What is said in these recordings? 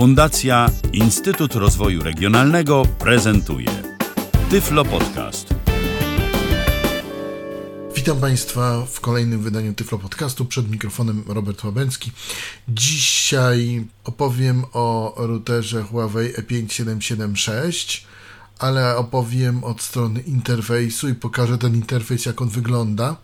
Fundacja Instytut Rozwoju Regionalnego prezentuje Tyflo Podcast. Witam Państwa w kolejnym wydaniu Tyflo Podcastu. Przed mikrofonem Robert Łabęcki. Dzisiaj opowiem o routerze Huawei E5776, ale opowiem od strony interfejsu i pokażę ten interfejs, jak on wygląda.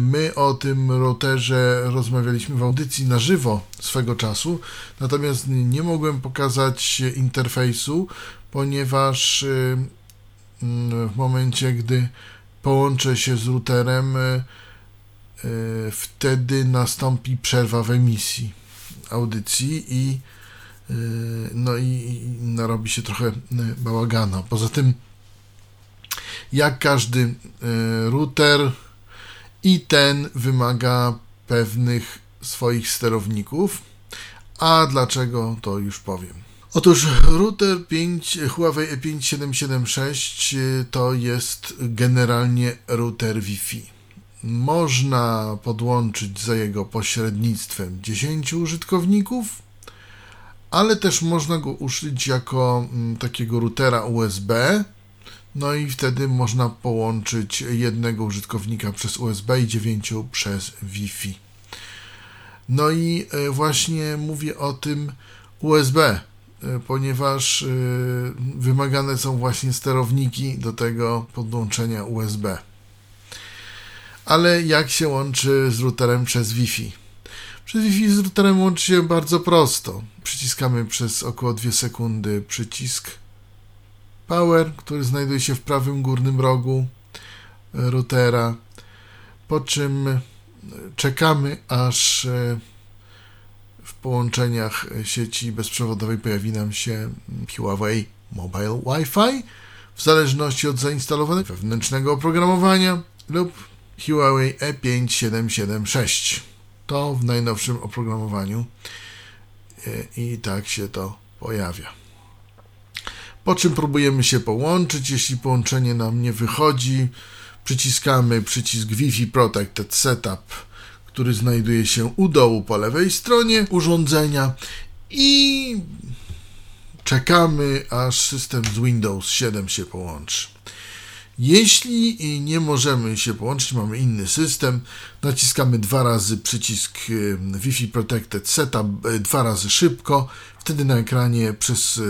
My o tym routerze rozmawialiśmy w audycji na żywo swego czasu, natomiast nie mogłem pokazać interfejsu, ponieważ w momencie, gdy połączę się z routerem, wtedy nastąpi przerwa w emisji audycji i no i narobi się trochę bałagana. Poza tym, jak każdy router, i ten wymaga pewnych swoich sterowników. A dlaczego to już powiem. Otóż router 5, Huawei E5776 to jest generalnie router Wi-Fi. Można podłączyć za jego pośrednictwem 10 użytkowników, ale też można go użyć jako takiego routera USB, no i wtedy można połączyć jednego użytkownika przez USB i dziewięciu przez Wi-Fi. No i właśnie mówię o tym USB, ponieważ wymagane są właśnie sterowniki do tego podłączenia USB. Ale jak się łączy z routerem przez Wi-Fi? Przez Wi-Fi z routerem łączy się bardzo prosto. Przyciskamy przez około 2 sekundy przycisk Power, który znajduje się w prawym górnym rogu routera, po czym czekamy aż w połączeniach sieci bezprzewodowej pojawi nam się Huawei Mobile Wi-Fi w zależności od zainstalowanego wewnętrznego oprogramowania lub Huawei E5776. To w najnowszym oprogramowaniu i tak się to pojawia po czym próbujemy się połączyć. Jeśli połączenie nam nie wychodzi, przyciskamy przycisk Wi-Fi Protected Setup, który znajduje się u dołu po lewej stronie urządzenia i czekamy, aż system z Windows 7 się połączy. Jeśli nie możemy się połączyć, mamy inny system, naciskamy dwa razy przycisk Wi-Fi Protected Setup, dwa razy szybko, wtedy na ekranie przez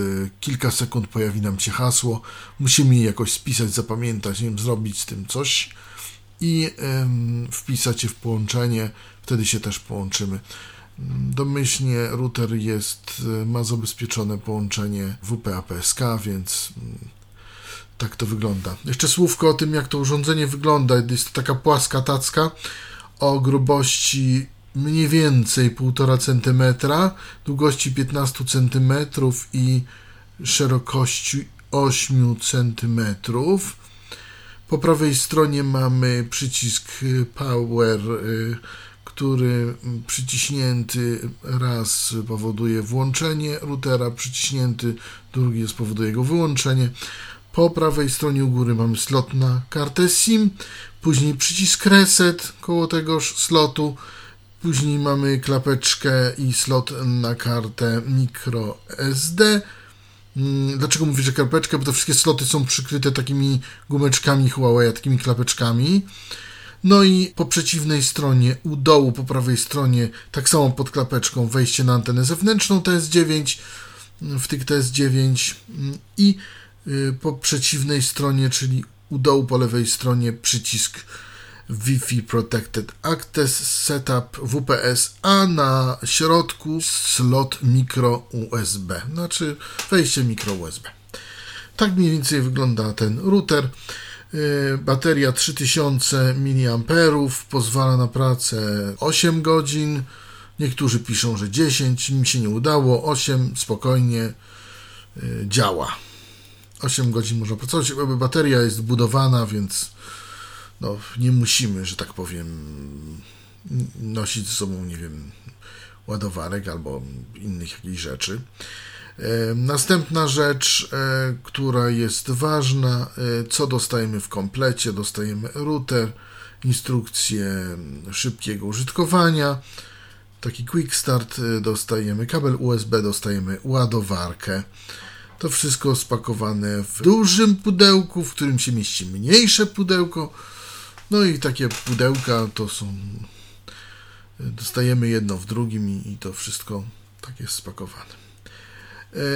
kilka sekund pojawi nam się hasło, musimy je jakoś spisać, zapamiętać, nie wiem, zrobić z tym coś i wpisać je w połączenie, wtedy się też połączymy. Domyślnie router jest, ma zabezpieczone połączenie WPA-PSK, więc tak to wygląda. Jeszcze słówko o tym, jak to urządzenie wygląda. Jest to taka płaska tacka o grubości mniej więcej 1,5 cm, długości 15 cm i szerokości 8 cm. Po prawej stronie mamy przycisk Power, który przyciśnięty raz powoduje włączenie routera, przyciśnięty drugi spowoduje jego wyłączenie. Po prawej stronie u góry mamy slot na kartę SIM, później przycisk reset koło tegoż slotu, później mamy klapeczkę i slot na kartę microSD. Mm, dlaczego mówię, że klapeczkę? Bo te wszystkie sloty są przykryte takimi gumeczkami Huawei, takimi klapeczkami. No i po przeciwnej stronie, u dołu po prawej stronie, tak samo pod klapeczką wejście na antenę zewnętrzną TS9, w tych TS9 i po przeciwnej stronie, czyli u dołu po lewej stronie przycisk Wi-Fi Protected Access Setup WPS, a na środku slot micro USB, znaczy wejście micro USB. Tak mniej więcej wygląda ten router. Bateria 3000 mAh pozwala na pracę 8 godzin. Niektórzy piszą, że 10, mi się nie udało, 8 spokojnie działa. 8 godzin można pracować. Bateria jest budowana, więc no, nie musimy, że tak powiem, nosić ze sobą, nie wiem, ładowarek albo innych jakichś rzeczy. Następna rzecz, która jest ważna, co dostajemy w komplecie? Dostajemy router, instrukcję szybkiego użytkowania, taki quick start y, dostajemy, kabel USB dostajemy, ładowarkę. To wszystko spakowane w dużym pudełku, w którym się mieści mniejsze pudełko. No i takie pudełka to są. Dostajemy jedno w drugim i, i to wszystko tak jest spakowane.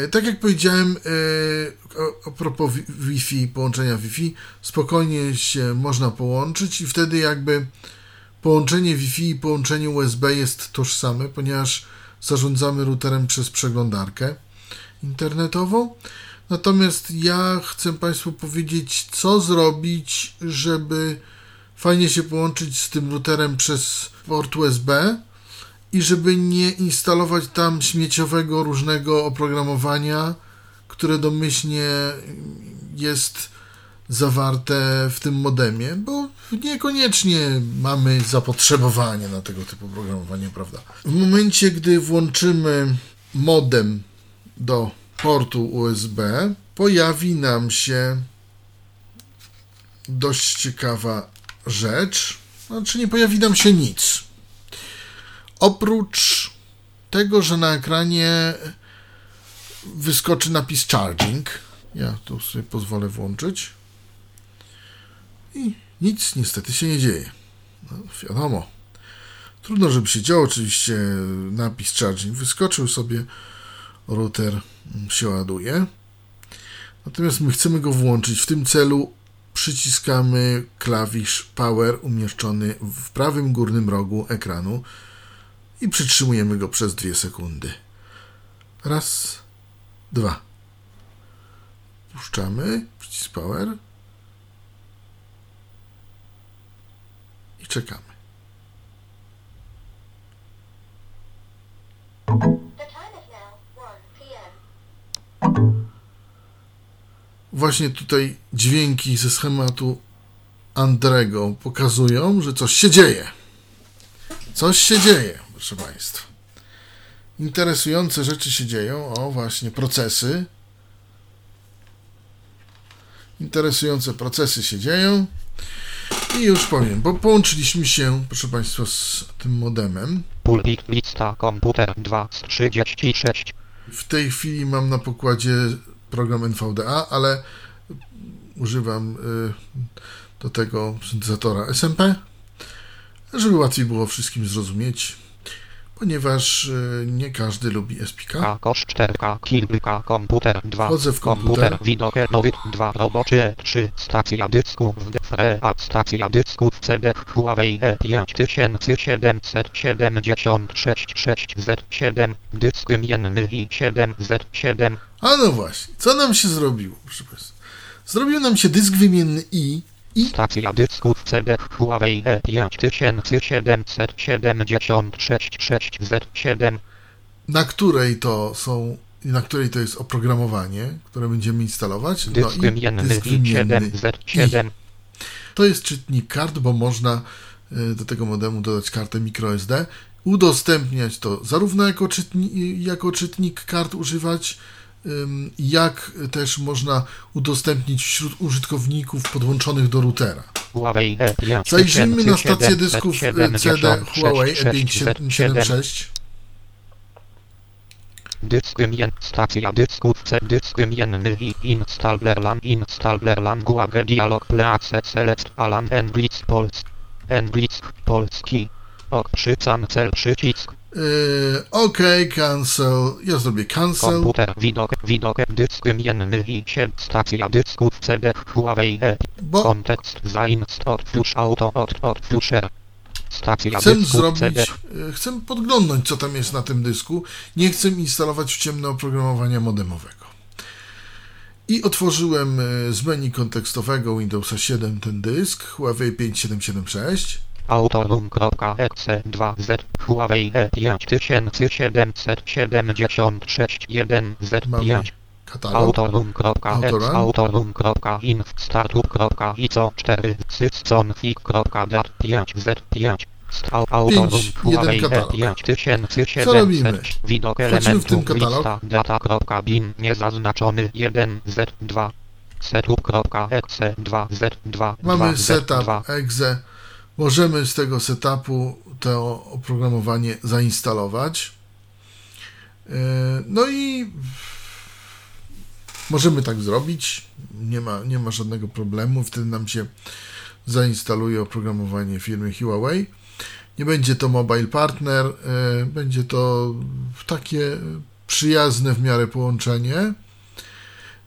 E, Tak jak powiedziałem, e, a- propos Wi- Wi-Fi, połączenia Wi-Fi, spokojnie się można połączyć i wtedy jakby połączenie Wi-Fi i połączenie USB jest tożsame, ponieważ zarządzamy routerem przez przeglądarkę internetową. Natomiast ja chcę Państwu powiedzieć, co zrobić, żeby fajnie się połączyć z tym routerem przez port USB i żeby nie instalować tam śmieciowego różnego oprogramowania, które domyślnie jest zawarte w tym modemie, bo niekoniecznie mamy zapotrzebowanie na tego typu oprogramowanie, prawda? W momencie, gdy włączymy modem do portu USB, pojawi nam się dość ciekawa rzecz. Znaczy, nie pojawi nam się nic. Oprócz tego, że na ekranie wyskoczy napis charging. Ja tu sobie pozwolę włączyć. I nic niestety się nie dzieje. No, wiadomo. Trudno, żeby się działo. Oczywiście napis charging wyskoczył sobie. Router się ładuje. Natomiast my chcemy go włączyć. W tym celu przyciskamy klawisz Power umieszczony w prawym górnym rogu ekranu i przytrzymujemy go przez dwie sekundy. Raz, dwa. Puszczamy przycisk Power i czekamy. Właśnie tutaj dźwięki ze schematu Andrego pokazują, że coś się dzieje. Coś się dzieje, proszę Państwa. Interesujące rzeczy się dzieją. O, właśnie procesy. Interesujące procesy się dzieją. I już powiem, bo połączyliśmy się, proszę Państwa, z tym modemem. Pulpit lista komputer 2 z 36. W tej chwili mam na pokładzie program NVDA, ale używam y, do tego syntezatora SMP, żeby łatwiej było wszystkim zrozumieć, ponieważ y, nie każdy lubi SPK. Kosz 4K kilka komputer 2 Wchodzę w komputer. komputer widok nowy 2 roboczy 3 stacja dysków DFRE a stacja dysków CD Huawei E E5776 6Z7 dysk imienny i7 Z7 A no właśnie, co nam się zrobiło, proszę Państwa? Zrobił nam się dysk wymienny i i Stacja dysków CD Huawei E E5776 6Z7 na której to są, na której to jest oprogramowanie, które będziemy instalować. No i dysk i7 wymienny. Z7 To jest czytnik kart, bo można y, do tego modemu dodać kartę microSD, udostępniać to zarówno jako, czytni, jako czytnik kart używać, jak też można udostępnić wśród użytkowników podłączonych do routera. E Zajrzyjmy na stację dysków CD Huawei E E576. Dysk imien, stacja dysków C dysk imienny i installer lan installer lan guage dialog pleace select alan English Pols English Polski ok przycan cel przycisk Yy, OK, cancel. Ja zrobię cancel. komputer widok widok dysk imienny i stacja dysków CD Huawei E Bo kontekst zainst otwórz auto od otwórzer stacja chcę dysków zrobić, CD chcę podglądnąć, co tam jest na tym dysku. Nie chcę instalować w ciemne oprogramowania modemowego. I otworzyłem y, z menu kontekstowego Windowsa 7 ten dysk Huawei 5776. Autorum.exe2z Huawei E E5776 1Z5 Mamy katalog. Autorum.exe Autora. Autorum.inf Startup.ico 4 Sysconfig.dat 5Z5 Autorum Huawei jeden E katalog. 5700 Co robimy? Widok Wchodzimy w elementów lista data.bin niezaznaczony 1Z2 setup.exe2z2 Mamy 2Z2 setup, exe. Możemy z tego setupu to oprogramowanie zainstalować. E, No i możemy tak zrobić. Nie ma, nie ma żadnego problemu. Wtedy nam się zainstaluje oprogramowanie firmy Huawei. Nie będzie to mobile partner, e, będzie to takie przyjazne w miarę połączenie.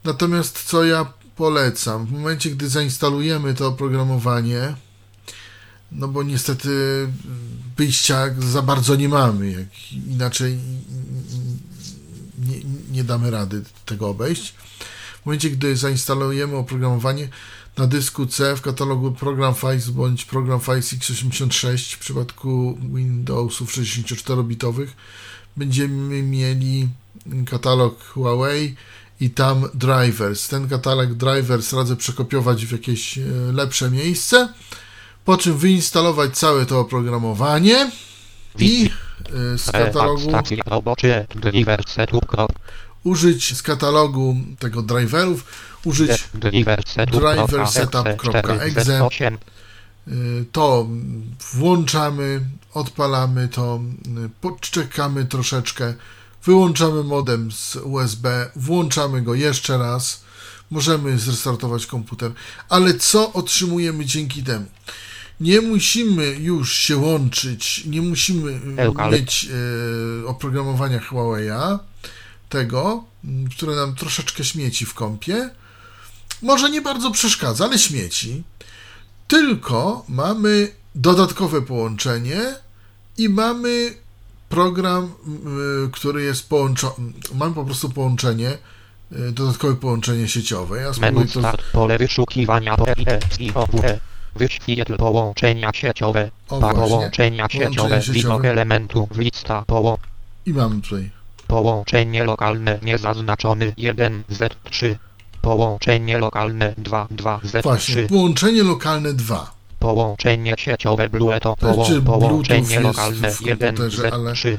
Natomiast co ja polecam? W momencie, gdy zainstalujemy to oprogramowanie, no bo niestety wyjścia za bardzo nie mamy, jak inaczej nie, nie damy rady tego obejść. W momencie, gdy zainstalujemy oprogramowanie na dysku C w katalogu Program Files bądź Program Files x86 w przypadku Windowsów 64-bitowych będziemy mieli katalog Huawei i tam drivers. Ten katalog drivers radzę przekopiować w jakieś e, lepsze miejsce, po czym wyinstalować całe to oprogramowanie i e, z katalogu użyć z katalogu tego driverów, użyć driver setup.exe. 8 y, to włączamy, odpalamy to, y, podczekamy troszeczkę, wyłączamy modem z USB, włączamy go jeszcze raz, możemy zrestartować komputer, ale co otrzymujemy dzięki temu? Nie musimy już się łączyć, nie musimy Eukalypt. mieć y, oprogramowania Huawei'a, tego, które nam troszeczkę śmieci w kąpie. Może nie bardzo przeszkadza, ale śmieci. Tylko mamy dodatkowe połączenie i mamy program, y, który jest połączony. Mamy po prostu połączenie, y, dodatkowe połączenie sieciowe. Ja Menu start, pole wyszukiwania. Wyświetl połączenia sieciowe. O, Pa połączenia sieciowe. Widok elementu. Lista poło. I mam tutaj. Połączenie lokalne niezaznaczony 1Z3. Połączenie lokalne 22Z3. Właśnie, połączenie lokalne 2. Połączenie sieciowe Bluetooth. Znaczy, Poło, Bluetooth połączenie lokalne w komputerze, ale- 1Z3.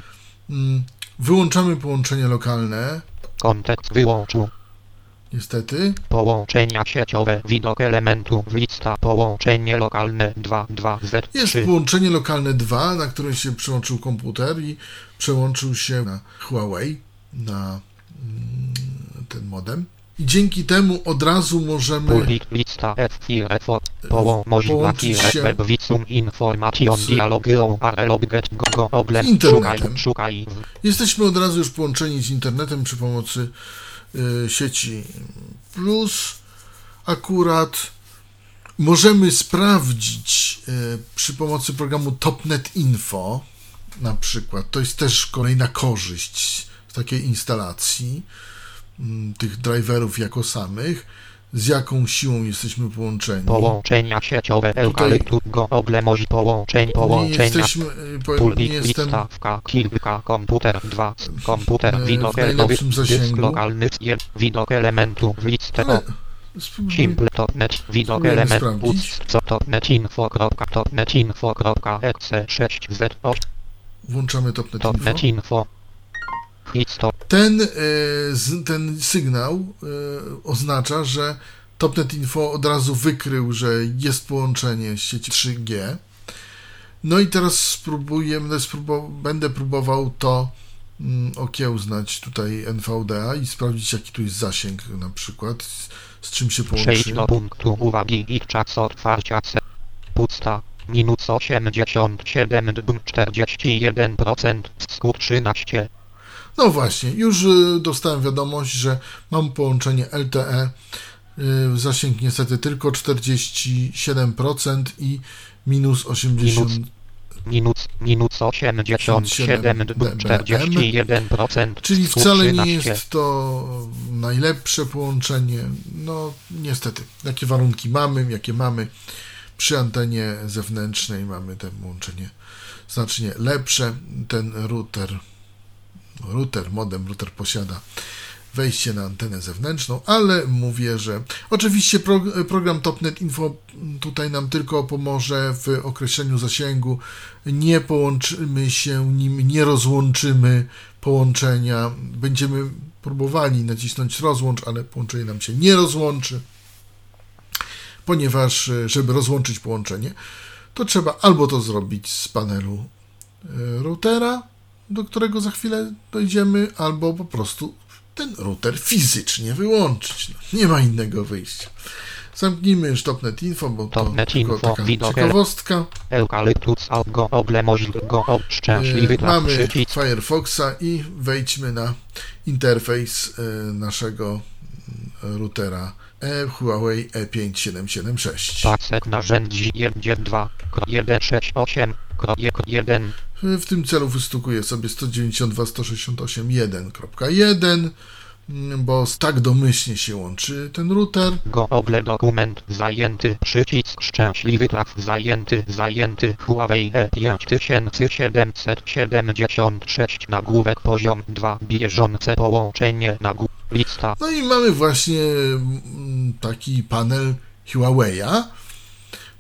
Mm, Wyłączamy połączenie lokalne, Kontekst wyłączył. Niestety. Połączenia sieciowe. Widok elementu. Lista. Połączenie lokalne 22Z3. Jest połączenie lokalne 2, na którym się przełączył komputer i przełączył się na Huawei, na mm, ten modem. I dzięki temu od razu możemy Pulik lista F4 Połą Połączyć się z internetem. Jesteśmy od razu już połączeni z internetem przy pomocy sieci Plus. Akurat możemy sprawdzić y, przy pomocy programu Topnet Info na przykład. To jest też kolejna korzyść z takiej instalacji mm, tych driverów jako samych, z jaką siłą jesteśmy połączeni. połączenia sieciowe eukalyptu go oble moż połączeń Nie połączenia jesteśmy, y, po- nie jestem listawka kilka komputer 2 komputer E, widok najlepszym dysk lokalny widok elementu w listę ale o spróbuj- simple.net widok element sprawdzić. uc co to net info net info kropka exe 6 z 8 włączamy Info. net info Hitstop Ten, e, ten sygnał e, oznacza, że Topnet Info od razu wykrył, że jest połączenie z sieci 3G. No i teraz spróbuję, będę, spróbował, będę próbował to mm, okiełznać tutaj NVDA i sprawdzić, jaki tu jest zasięg na przykład, z, z czym się Przejdź połączy. do punktu uwagi i czas otwarcia C. Pusta. Minus 87 db 41% skut 13. No właśnie, już y, dostałem wiadomość, że mam połączenie LTE. y, Zasięg niestety tylko 47% i minus 80. Minus, minus 87 db 41% Czyli wcale 13. nie jest to najlepsze połączenie. No niestety, jakie warunki mamy, jakie mamy przy antenie zewnętrznej mamy to połączenie znacznie lepsze. Ten router, router, modem, router posiada wejście na antenę zewnętrzną, ale mówię, że oczywiście pro, program Topnet Info tutaj nam tylko pomoże w określeniu zasięgu. Nie połączymy się nim, nie rozłączymy połączenia. Będziemy próbowali nacisnąć rozłącz, ale połączenie nam się nie rozłączy, ponieważ żeby rozłączyć połączenie, to trzeba albo to zrobić z panelu e, routera, do którego za chwilę dojdziemy, albo po prostu ten router fizycznie wyłączyć. No, nie ma innego wyjścia. Zamknijmy już Topnet Info, bo to Topnet tylko Info, taka widok ciekawostka. Eukaliptus algo ogle go od szczęśliwy E, Mamy. Firefoxa i wejdźmy na interfejs e, naszego mm, routera e Huawei E5776. Pasek narzędzi 1.2.168.1 W tym celu wystukuję sobie 192.168.1.1, mm, bo tak domyślnie się łączy ten router. Go ogle dokument zajęty przycisk szczęśliwy traf zajęty zajęty Huawei E E5776 nagłówek poziom 2 bieżące połączenie nagłówek lista No i mamy właśnie mm, taki panel Huawei'a.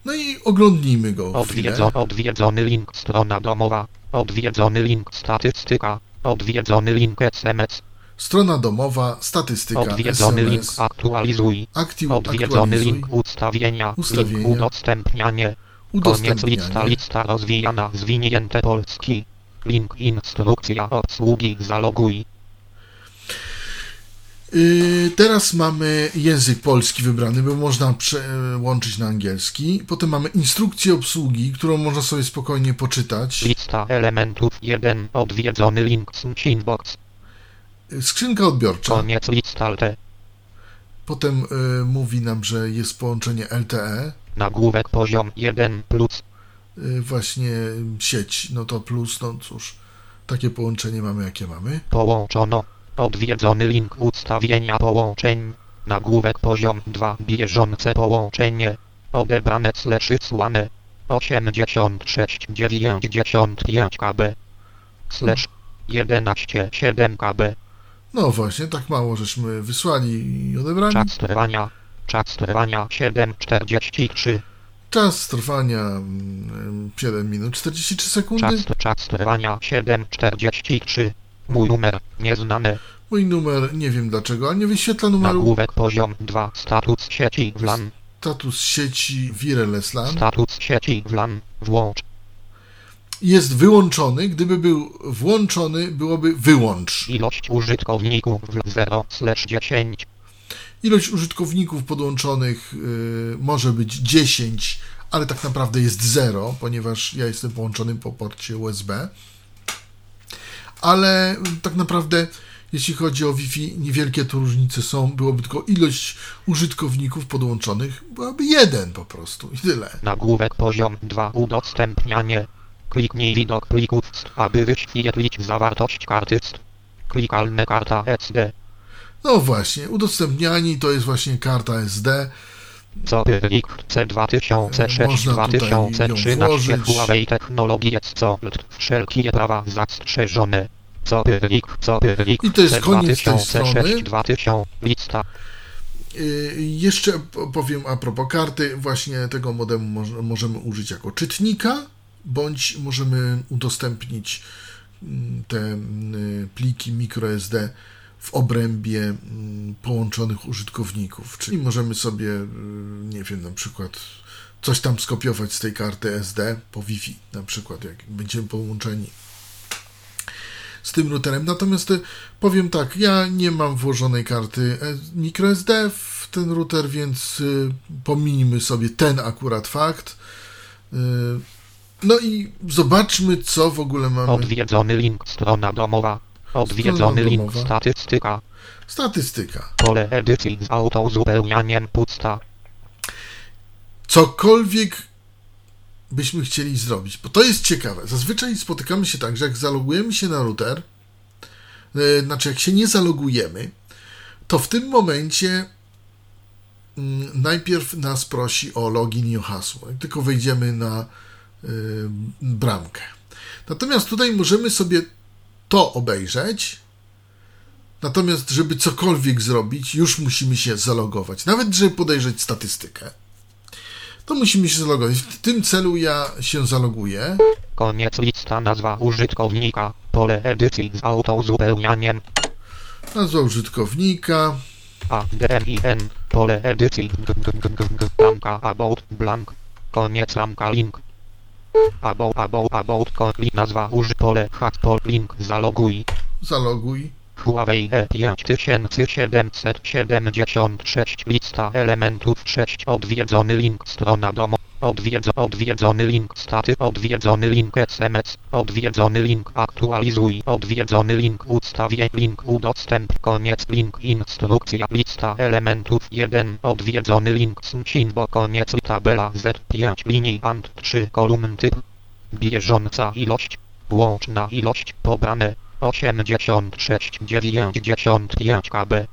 No i oglądnijmy go. Odwiedzo, odwiedzony link strona domowa. Odwiedzony link statystyka. Odwiedzony link SMS. Strona domowa, statystyka, Odwiedzony link SMS, aktualizuj. aktiv, Odwiedzony aktualizuj, link ustawienia. Ustawienia. Link udostępnianie. Koniec lista lista rozwijana zwinięte polski. Link instrukcja obsługi zaloguj. Yy, teraz mamy język polski wybrany, bo można przełączyć na angielski. Potem mamy instrukcję obsługi, którą można sobie spokojnie poczytać. Lista elementów 1. Odwiedzony link inbox. Skrzynka odbiorcza. Koniec lista T. Potem yy, mówi nam, że jest połączenie LTE. Nagłówek poziom 1 plus. Yy, właśnie sieć, no to plus, no cóż, takie połączenie mamy, jakie mamy. Połączono. Odwiedzony link ustawienia połączeń. Nagłówek poziom 2 bieżące połączenie. Odebrane sleszy słane. 86 95 kb. Slash 11 7 kb. No właśnie, tak mało żeśmy wysłali i odebrali. Czas trwania. Czas trwania 7.43. Czas trwania mm, 7 minut 43 sekundy. Czas, czas trwania 7.43. Mój numer nieznany. Mój numer, nie wiem dlaczego, ale nie wyświetla numeru. Nagłówek poziom 2. Status sieci WLAN. Status sieci Wireless LAN Status sieci WLAN. Włącz. jest wyłączony. Gdyby był włączony, byłoby wyłącz. Ilość użytkowników w 0 10. Ilość użytkowników podłączonych y, może być 10, ale tak naprawdę jest 0, ponieważ ja jestem połączony po porcie USB. Ale tak naprawdę, jeśli chodzi o Wi-Fi, niewielkie tu różnice są. Byłoby tylko ilość użytkowników podłączonych, byłaby jeden po prostu i tyle. Nagłówek poziom 2. Udostępnianie. Kliknij widok plików, aby wyświetlić zawartość karty. Klikalne karta SD. No właśnie, udostępniani to jest właśnie karta SD. Co plik C2006 Można tutaj ją 2013 włożyć. Huawei Technologie co wszelkie prawa zastrzeżone. I to jest koniec tej strony. C2006 2000 lista. Y, Jeszcze po- powiem a propos karty, właśnie tego modemu moż- możemy użyć jako czytnika, bądź możemy udostępnić mm, te mm, pliki microSD w obrębie mm, połączonych użytkowników. Czyli możemy sobie, y, nie wiem, na przykład coś tam skopiować z tej karty SD po Wi-Fi, na przykład jak będziemy połączeni z tym routerem. Natomiast y, powiem tak, ja nie mam włożonej karty e- microSD w ten router, więc y, pominijmy sobie ten akurat fakt. No i zobaczmy, co w ogóle mamy. Odwiedzony link strona domowa. Odwiedzony link domowa. statystyka. Statystyka. Pole edycji z autouzupełnianiem pusta. Cokolwiek byśmy chcieli zrobić, bo to jest ciekawe. Zazwyczaj spotykamy się tak, że jak zalogujemy się na router, e, znaczy jak się nie zalogujemy, to w tym momencie mm, najpierw nas prosi o login i o hasło. Jak tylko wejdziemy na y, bramkę. Natomiast tutaj możemy sobie to obejrzeć. Natomiast, żeby cokolwiek zrobić, już musimy się zalogować. Nawet, żeby podejrzeć statystykę, to musimy się zalogować. W tym celu ja się zaloguję. Koniec lista nazwa użytkownika. Pole edycji z autouzupełnianiem. Nazwa użytkownika. A, D, I, N. Pole edycji. G, g, g, g, g, Blanka about blank. Koniec lamka link. About, about, about, konflikt, nazwa, uży, pole, pol, link, zaloguj. Zaloguj. Huawei E E5776 lista elementów 6 odwiedzony link strona domo odwiedzo, odwiedzony link staty odwiedzony link SMS odwiedzony link aktualizuj odwiedzony link ustawień link udostęp koniec link instrukcja lista elementów 1 odwiedzony link symbol koniec tabela Z5 linii ant 3 kolumn typ. Bieżąca ilość łączna ilość pobrane 86 95 KB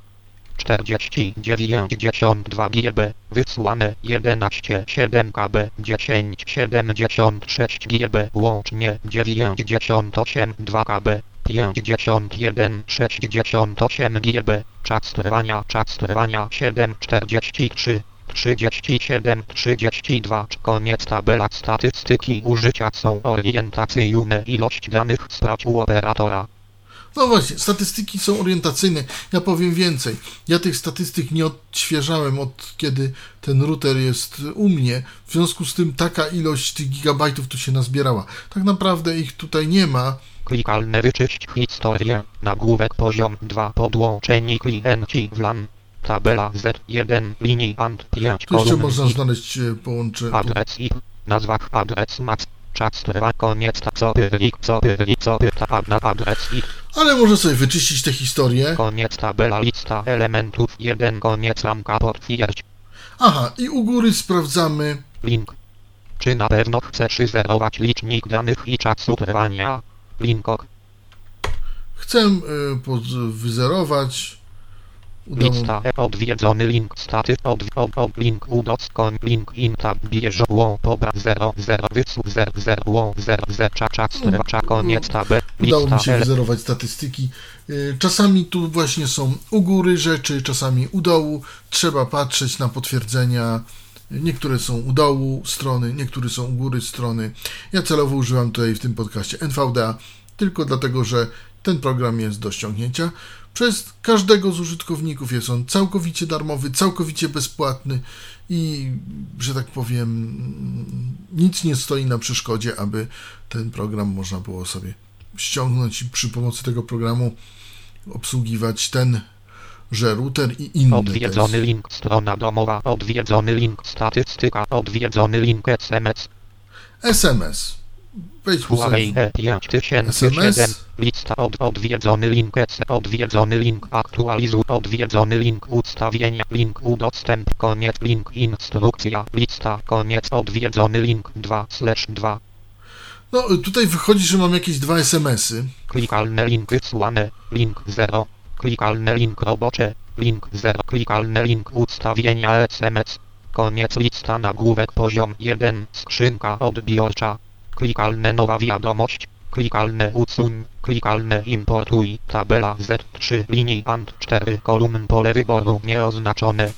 40 92 GB wysłane 11 7 KB 10 76 GB łącznie 98 2 KB 51 68 GB czas trwania. Czas trwania. 7 43 37 32 Koniec tabela. Statystyki użycia są orientacyjne. Ilość danych u operatora No właśnie, statystyki są orientacyjne. Ja powiem więcej. Ja tych statystyk nie odświeżałem od kiedy ten router jest u mnie. W związku z tym taka ilość tych gigabajtów tu się nazbierała. Tak naprawdę ich tutaj nie ma. Klikalne wyczyść historię. Nagłówek poziom 2 podłączeni klienci WLAN. Tabela Z1 linii ANT 5 Tu jeszcze można znaleźć e, połączenie. adres i nazwa adres mac. Czas trwa koniec na adres i Ale można sobie wyczyścić tę historię. koniec tabela lista elementów 1 koniec ramka potwierdź. Aha, i u góry sprawdzamy. Link. Czy na pewno chcesz zerować licznik danych i czasu trwania? Linkok. Chcę e, poz- wyzerować. Udało Lista. Odwiedzony link. Staty. Od, od, od link udockon link. In tab bierzło pobra 0 0 wysł 0 0 ło 0 0 cza cza strwa cza koniec tabel. Udało mi się wyzerować statystyki. Y, Czasami tu właśnie są u góry rzeczy, czasami u dołu. Trzeba patrzeć na potwierdzenia. Niektóre są u dołu strony, niektóre są u góry strony. Ja celowo używam tutaj w tym podcaście NVDA, tylko dlatego, że ten program jest do ściągnięcia przez każdego z użytkowników. Jest on całkowicie darmowy, całkowicie bezpłatny i, że tak powiem, nic nie stoi na przeszkodzie, aby ten program można było sobie ściągnąć i przy pomocy tego programu obsługiwać ten, że router i inny odwiedzony link strona domowa odwiedzony link statystyka odwiedzony link SMS SMS. Wejdźmy Huawei sobie. E5007 SMS. lista od odwiedzony link EC odwiedzony link aktualizuj odwiedzony link ustawienia link udostęp koniec link instrukcja lista koniec odwiedzony link 2 slash 2 No, tutaj wychodzi, że mam jakieś dwa SMS-y. klikalne link wysłane link 0 klikalne link robocze link 0 klikalne link ustawienia SMS koniec lista nagłówek poziom 1 skrzynka odbiorcza klikalne nowa wiadomość. Klikalne usuń klikalne importuj. Tabela Z3 linii ANT 4 kolumn pole wyboru nieoznaczone.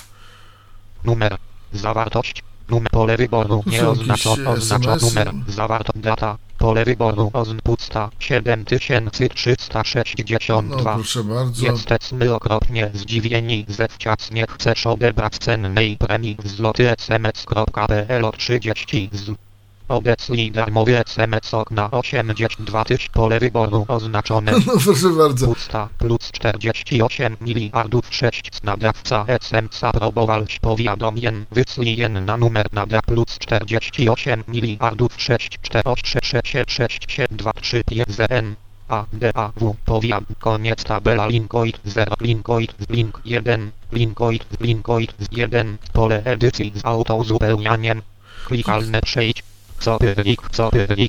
Numer. Zawartość. Numer pole wyboru nieoznaczone. e, oznacza numer. Zawartość data. Pole wyboru. Ozn pusta 7362 No, proszę bardzo. Jesteśmy okropnie zdziwieni, zewciac nie chcesz odebrać cennej premii. W zloty sms.pl od 30 z. Obecnie darmowy SMS okna 82 tyś pole wyboru oznaczone. No, proszę bardzo. Pusta plus 48 miliardów 6 nadawca SMS aprobować powiadomien wysyjen na numer nada plus 48 miliardów 6 4 6 6 6 7 2 3 5 ZN A D A W powiad koniec tabela linkoid 0 linkoid link 1 linkoid linkoid 1 pole edycji z autozupełnianiem klikalne przejdź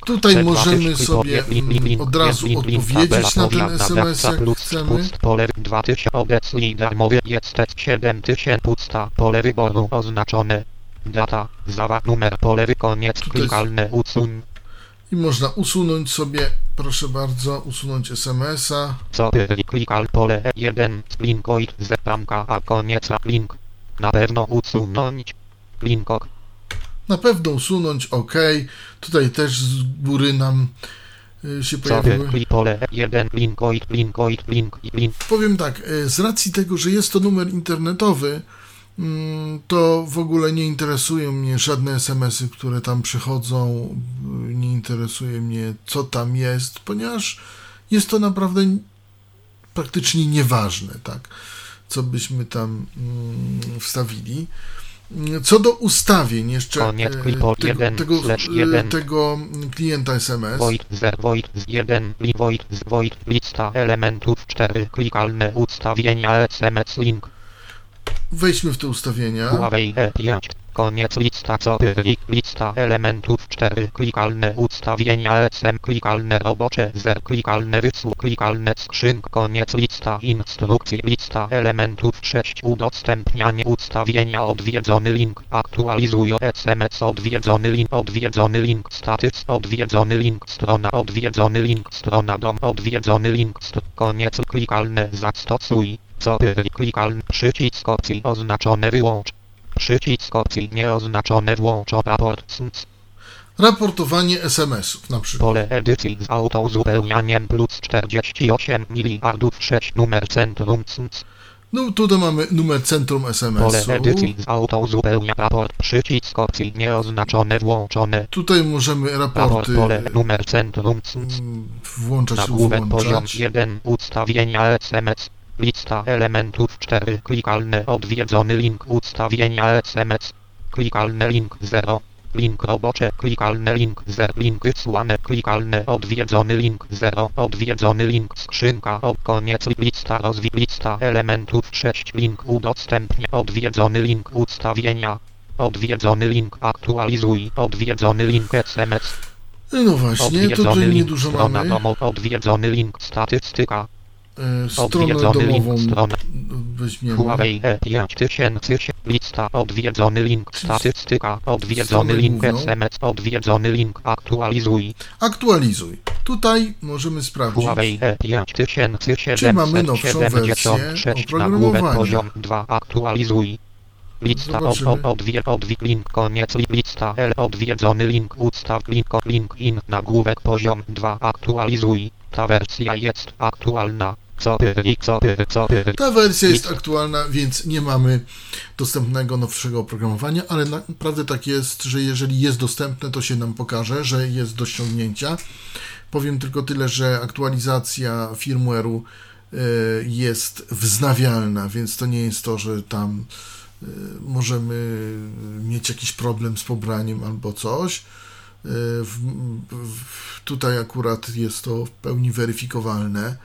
Tutaj C2 możemy sobie, od razu odpowiedzieć na ten SMS, jak chcemy. Pust, pole 2000 obecnie darmowy jest 7000 pusta pole wyboru oznaczone. Data, zawa, numer pole wy, koniec, klikalne, usuń, I można usunąć sobie, proszę bardzo, usunąć SMS-a. co klikal pole E1, linkoid, zepamka, a koniec, link. Na pewno usunąć. Linkok, Na pewno usunąć, OK. Tutaj też z góry nam y, się pojawiły. pyli, pole E1, linkoid, linkoid, link, i link. Powiem tak, e, z racji tego, że jest to numer internetowy, mm, to w ogóle nie interesują mnie żadne SMS-y, które tam przychodzą. Nie interesuje mnie, co tam jest, ponieważ jest to naprawdę praktycznie nieważne, tak? Co byśmy tam mm, wstawili. Co do ustawień jeszcze e, klipu tego, jeden tego, slash jeden. tego klienta SMS. Void z Void z 1 li Void z Void lista elementów 4 klikalne ustawienia SMS link Wejdźmy w te ustawienia. Huawei E5 koniec lista co pyli lista elementów 4 klikalne ustawienia SM klikalne robocze zer klikalne wysłu klikalne skrzynk koniec lista instrukcji lista elementów 6 udostępnianie ustawienia odwiedzony link aktualizuję SMS odwiedzony link odwiedzony link status odwiedzony link strona odwiedzony link strona dom odwiedzony link st koniec klikalne zastosuj co pyli klikalny przycisk opcji oznaczone wyłącz Przycisk opcji nieoznaczone włącz raport SNC. Raportowanie SMS-ów na przykład. Pole edycji z autouzupełnianiem plus 48 miliardów 6 numer centrum SNC. No tutaj mamy numer centrum Pole SMS-u. edycji z autouzupełnia raport przycisk opcji nieoznaczone włączone. Tutaj możemy Raport raporty pole numer centrum SNC. mm, włączać lub Nagłówek poziom wyłączać. 1 ustawienia SMS. Lista elementów 4 klikalne odwiedzony link ustawienia SMS. Klikalne link 0. Link robocze. Klikalne link 0 link wysłane. Klikalne odwiedzony link 0 odwiedzony link skrzynka. O koniec. Lista rozwi lista elementów 6 link udostępnia. Odwiedzony link ustawienia. Odwiedzony link aktualizuj. Odwiedzony link SMS No właśnie, odwiedzony tutaj link niedużo mamy. odwiedzony link statystyka Stronę odwiedzony link domową strona weźmiemy. Huawei E5000 lista odwiedzony link statystyka odwiedzony Stronę link. SMS odwiedzony link aktualizuj Aktualizuj. Tutaj możemy sprawdzić. Huawei E5776 Czy mamy nowszą wersję oprogramowania? poziom 2 aktualizuj Lista od, od, odwie, odwi, link koniec li- lista L odwiedzony link ustaw link link in nagłówek poziom 2 aktualizuj ta wersja jest aktualna Ta wersja jest aktualna, więc nie mamy dostępnego nowszego oprogramowania, ale naprawdę tak jest, że jeżeli jest dostępne, to się nam pokaże, że jest do ściągnięcia. Powiem tylko tyle, że aktualizacja firmware'u e, jest wznawialna, więc to nie jest to, że tam e, możemy mieć jakiś problem z pobraniem albo coś. E, W, w, tutaj akurat jest to w pełni weryfikowalne.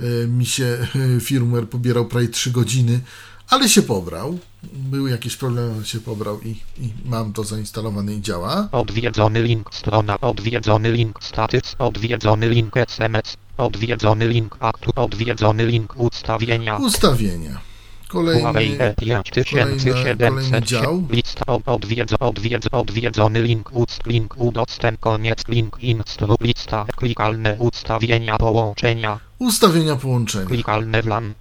E, Mi się e, firmware pobierał prawie 3 godziny, ale się pobrał. Były jakieś problemy, ale się pobrał i, i mam to zainstalowane i działa. Odwiedzony link strona, odwiedzony link status, odwiedzony link SMS, odwiedzony link aktu, odwiedzony link ustawienia. Ustawienia. Kolejny, kolejny E5700 dział. lista od, odwiedz, odwiedz, odwiedzony link ust, link udostęp, koniec, link instru, lista, klikalne ustawienia połączenia, ustawienia połączenia. klikalne WLAN,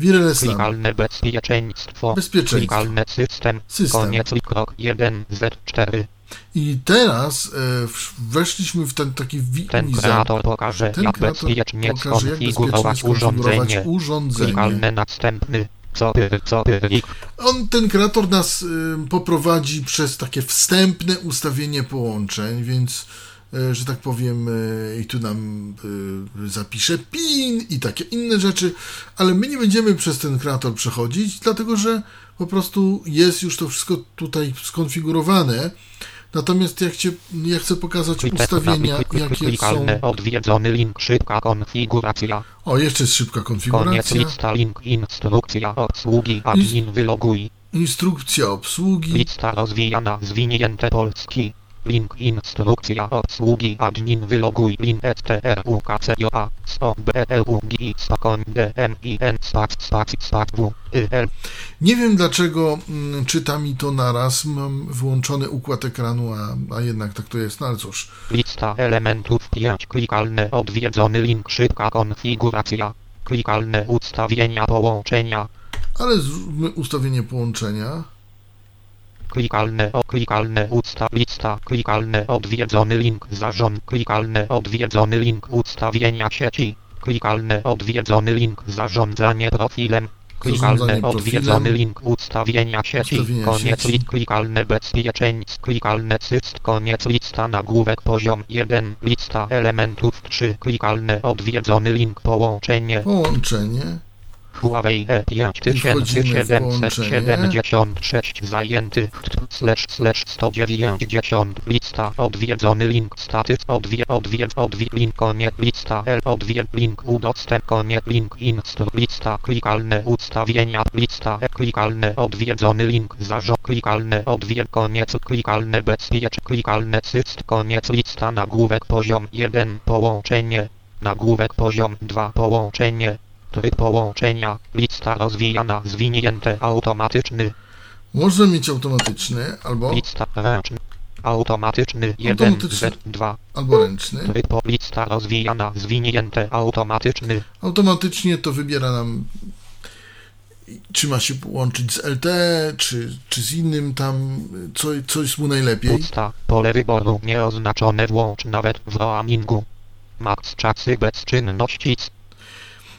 Wireless klikalne bezpieczeństwo, Bezpieczeństwo. klikalne system, System. koniec, krok 1, Z4. I teraz e, weszliśmy w ten taki wi- Ten kreator pokaże, Ten jak kreator bezpiecznie pokaże, jak bezpiecznie skonfigurować urządzenie. urządzenie. Klikalne następny, co co On, ten kreator nas y, poprowadzi przez takie wstępne ustawienie połączeń, więc, y, że tak powiem, y, i tu nam zapisze PIN i takie inne rzeczy, ale my nie będziemy przez ten kreator przechodzić, dlatego że po prostu jest już to wszystko tutaj skonfigurowane. Natomiast ja, chcie, ja chcę pokazać ustawienia, jakie są. odwiedzony link, szybka konfiguracja, O, jeszcze jest szybka koniec konfiguracja. lista link, instrukcja obsługi, admin wyloguj, Instrukcja obsługi. lista rozwijana, zwinięte polski, link, instrukcja obsługi, admin wyloguj, link, strukcja, sakon, dmin, spac, spac, spac, w, yl, Nie wiem dlaczego mm, czyta mi to naraz. Mam włączony układ ekranu, a, a jednak tak to jest. No ale cóż, Lista elementów 5 klikalne odwiedzony link szybka konfiguracja klikalne ustawienia połączenia ale ustawienie połączenia. Klikalne o klikalne usta lista klikalne odwiedzony link zarząd klikalne odwiedzony link ustawienia sieci klikalne odwiedzony link zarządzanie profilem Klikalne odwiedzony link ustawienia sieci. Ustawienia koniec sieci. list klikalne bezpieczeństw. Klikalne cyst. Koniec lista nagłówek poziom 1. Lista elementów 3. Klikalne odwiedzony link połączenie. Połączenie. Huawei E Wchodzimy w połączenie. E5776 zajęty slash slash 190 lista odwiedzony link status odwie odwiedz odwiedz link koniec lista L odwiedz link udostęp koniec link inst lista klikalne ustawienia lista E klikalne odwiedzony link zarząd klikalne odwiedz koniec klikalne bezpiecz klikalne cyst koniec lista nagłówek poziom 1 połączenie nagłówek poziom 2 połączenie Tryb połączenia, lista rozwijana, zwinięte, automatyczny, Można mieć automatyczny albo, lista ręczny, automatyczny, 1 Automatyczny. Z2, albo ręczny. tryb lista rozwijana, zwinięte, automatyczny, Automatycznie to wybiera nam, czy ma się połączyć z LTE, czy, czy z innym tam, co, co jest mu najlepiej. pusta, pole wyboru. Nieoznaczone, włącz nawet w roamingu. Max. Czasy bezczynności,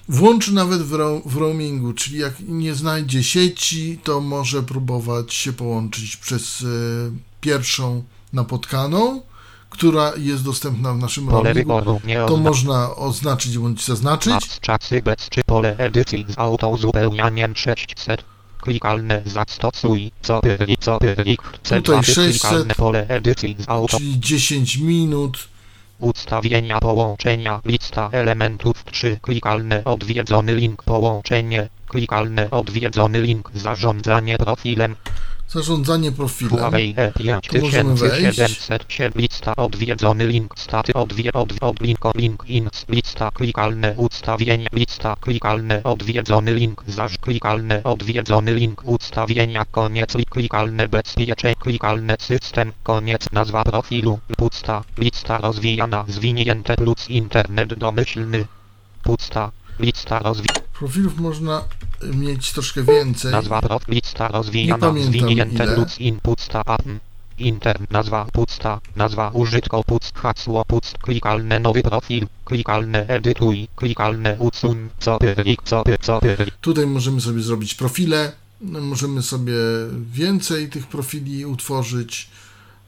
Włącz nawet w, ro, w roamingu, czyli jak nie znajdzie sieci, to może próbować się połączyć przez e, pierwszą napotkaną, która jest dostępna w naszym roamingu. To można oznaczyć bądź zaznaczyć. Czasy bez czy pole edycji z autozupełnianiem 600. Klikalne zastosuj, co co Tutaj 600, klikalne pole edycji z auto, czyli 10 minut. Ustawienia połączenia, lista elementów 3, klikalne odwiedzony link połączenie, klikalne odwiedzony link zarządzanie profilem, Zarządzanie profilem. Tu możemy wejść. E5707 lista odwiedzony link staty odwie od, od link link ins lista klikalne ustawienia lista klikalne odwiedzony link zaż klikalne odwiedzony link ustawienia koniec li klikalne bezpieczeń klikalne system koniec nazwa profilu pusta lista rozwijana zwinięte plus internet domyślny pusta lista rozwi Profilów można mieć troszkę więcej. Nazwa lista rozwijana zwinięte ile. luz in pusta apn. Inter nazwa pusta, nazwa użytko puc hasło puc klikalne nowy profil, klikalne edytuj, klikalne usuń, co pyrlik, co py, co pyrlik. Tutaj możemy sobie zrobić profile. Możemy sobie więcej tych profili utworzyć.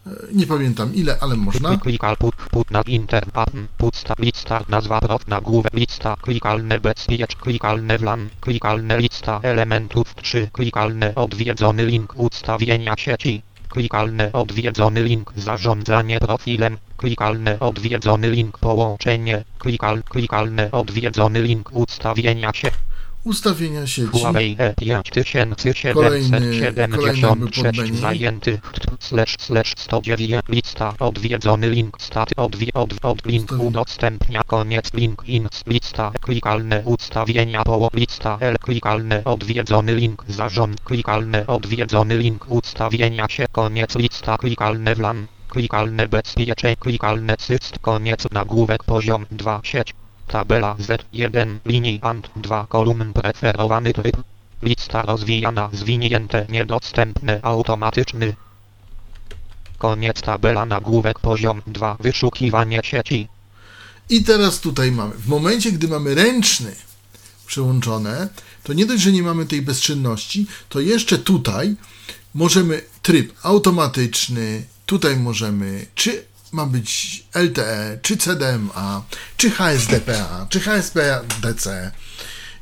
E, Nie pamiętam ile, ale można. Klikal put, put na inter apn, pusta lista nazwa prof nagłówek lista klikalne bezpiecz, klikalne wlan, klikalne lista elementów 3, klikalne odwiedzony link ustawienia sieci. Klikalne odwiedzony link zarządzanie profilem, klikalne odwiedzony link połączenie, klikal, klikalne odwiedzony link ustawienia się. Ustawienia sieci. E Kolejny- kolejny E5776 podmenu. zajęty slash slash 109 lista. Odwiedzony link. Staty odwie od, od link udostępnia. Koniec. Link. Ins. Lista. Klikalne. Ustawienia. Poło lista. L. Klikalne. Odwiedzony link. Zarząd. Klikalne. Odwiedzony link. Ustawienia się. Koniec. Lista. Klikalne wlan klikalne bezpieczeń klikalne cyst. Koniec. Nagłówek. Poziom. 2 sieć Tabela Z1 linii ANT 2 kolumn preferowany tryb. Lista rozwijana zwinięte niedostępne automatyczny. Koniec tabela nagłówek poziom 2 wyszukiwanie sieci. I teraz tutaj mamy. W momencie, gdy mamy ręczny przełączone, to nie dość, że nie mamy tej bezczynności, to jeszcze tutaj możemy tryb automatyczny, tutaj możemy czy ma być LTE, czy CDMA, czy HSDPA, czy HSPDC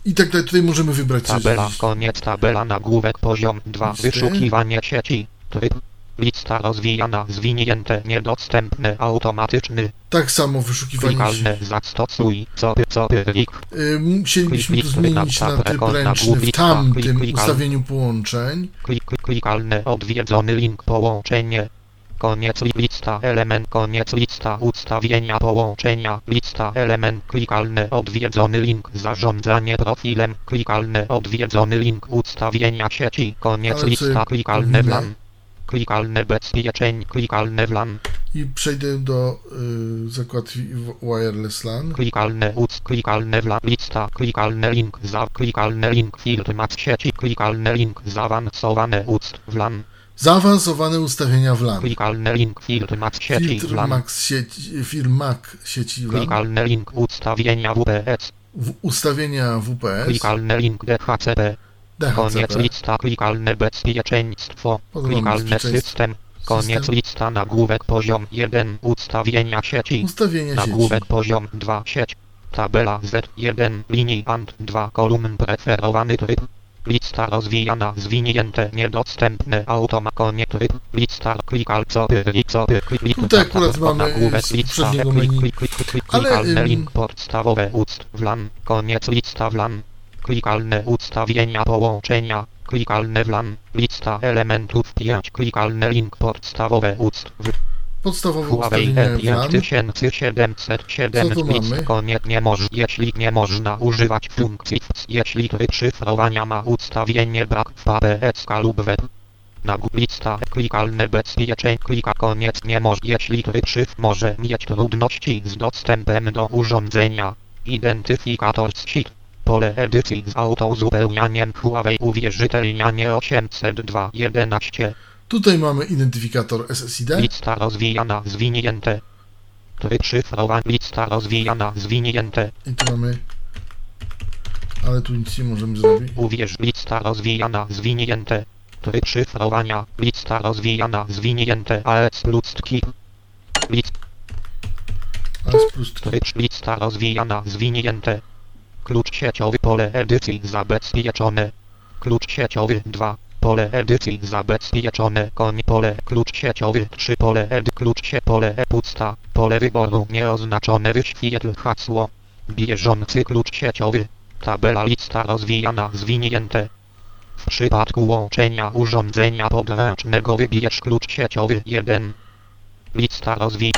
i tak dalej. Tutaj możemy wybrać coś. Tabela koniec tabela nagłówek poziom 2 Listy. wyszukiwanie sieci. Tryb. Lista rozwijana zwinięte niedostępne automatyczny. Tak samo wyszukiwanie. Klikalne zastosuj co co pyrlik. Y, Musielibyśmy Klik, klik, zmienić klik, na tryb klik, ręczny w klik, tamtym klik, klik, ustawieniu połączeń. Klik, klik, klikalne odwiedzony link połączenie. Koniec li- lista element koniec lista ustawienia połączenia lista element klikalne odwiedzony link zarządzanie profilem klikalne odwiedzony link ustawienia sieci koniec Ale lista powinno? wlan klikalne bezpieczeń klikalne wlan I przejdę do y, zakładki Wireless LAN. klikalne uc klikalne wlan lista klikalne link za klikalne link filtr max sieci klikalne link zaawansowane uc wlan Zaawansowane ustawienia w LAN. klikalne link filtr max sieci Filtr wlan Max sieci, firm Mac sieci LAN. Klikalny link ustawienia WPS. W ustawienia WPS. Klikalny link DHCP. Koniec DHCP. lista klikalne bezpieczeństwo. Klikalny system. Koniec lista nagłówek poziom 1 ustawienia sieci. Ustawienia sieci. Nagłówek poziom 2 sieć. Tabela Z1 linii AND 2 kolumn preferowany tryb. Lista rozwijana zwinięte niedostępne automa konie tryb. Lista klikal co pyri co py klik Tutaj akurat mamy z poprzedniego klik menu. klik klik klik Ale, link podstawowe ust wlan koniec lista wlan. Klikalne ustawienia połączenia. Klikalne wlan. Lista elementów 5. Klikalne link podstawowe ust w Podstawowe Huawei ustawienia WLAN. E5707 Co tu mamy? Koniec nie moż, jeśli nie można używać funkcji jeśli tryb szyfrowania ma ustawienie brak w APS lub web. Nagł lista klikalne bezpieczeń klika koniec nie może jeśli tryb szyf może mieć trudności z dostępem do urządzenia. Identyfikator z sheet. Pole edycji z autozupełnianiem Huawei uwierzytelnianie 802.11. Tutaj mamy identyfikator SSID. Lista rozwijana zwinięte. Tryb szyfrowania. Lista rozwijana zwinięte. I tu mamy... Ale tu nic nie możemy zrobić. Uwierz. Lista rozwijana zwinięte. Tryb szyfrowania. Lista rozwijana zwinięte. AS ludzki. List, Ale z plus tryb lista rozwijana zwinięte. Klucz sieciowy pole edycji zabezpieczone. Klucz sieciowy 2. Pole edycji zabezpieczone. Koń pole klucz sieciowy 3. Pole edy klucz się pole e pusta. Pole wyboru nieoznaczone wyświetl hasło. Bieżący klucz sieciowy. Tabela lista rozwijana zwinięte. W przypadku łączenia urządzenia podręcznego wybierz klucz sieciowy 1. Lista rozwi...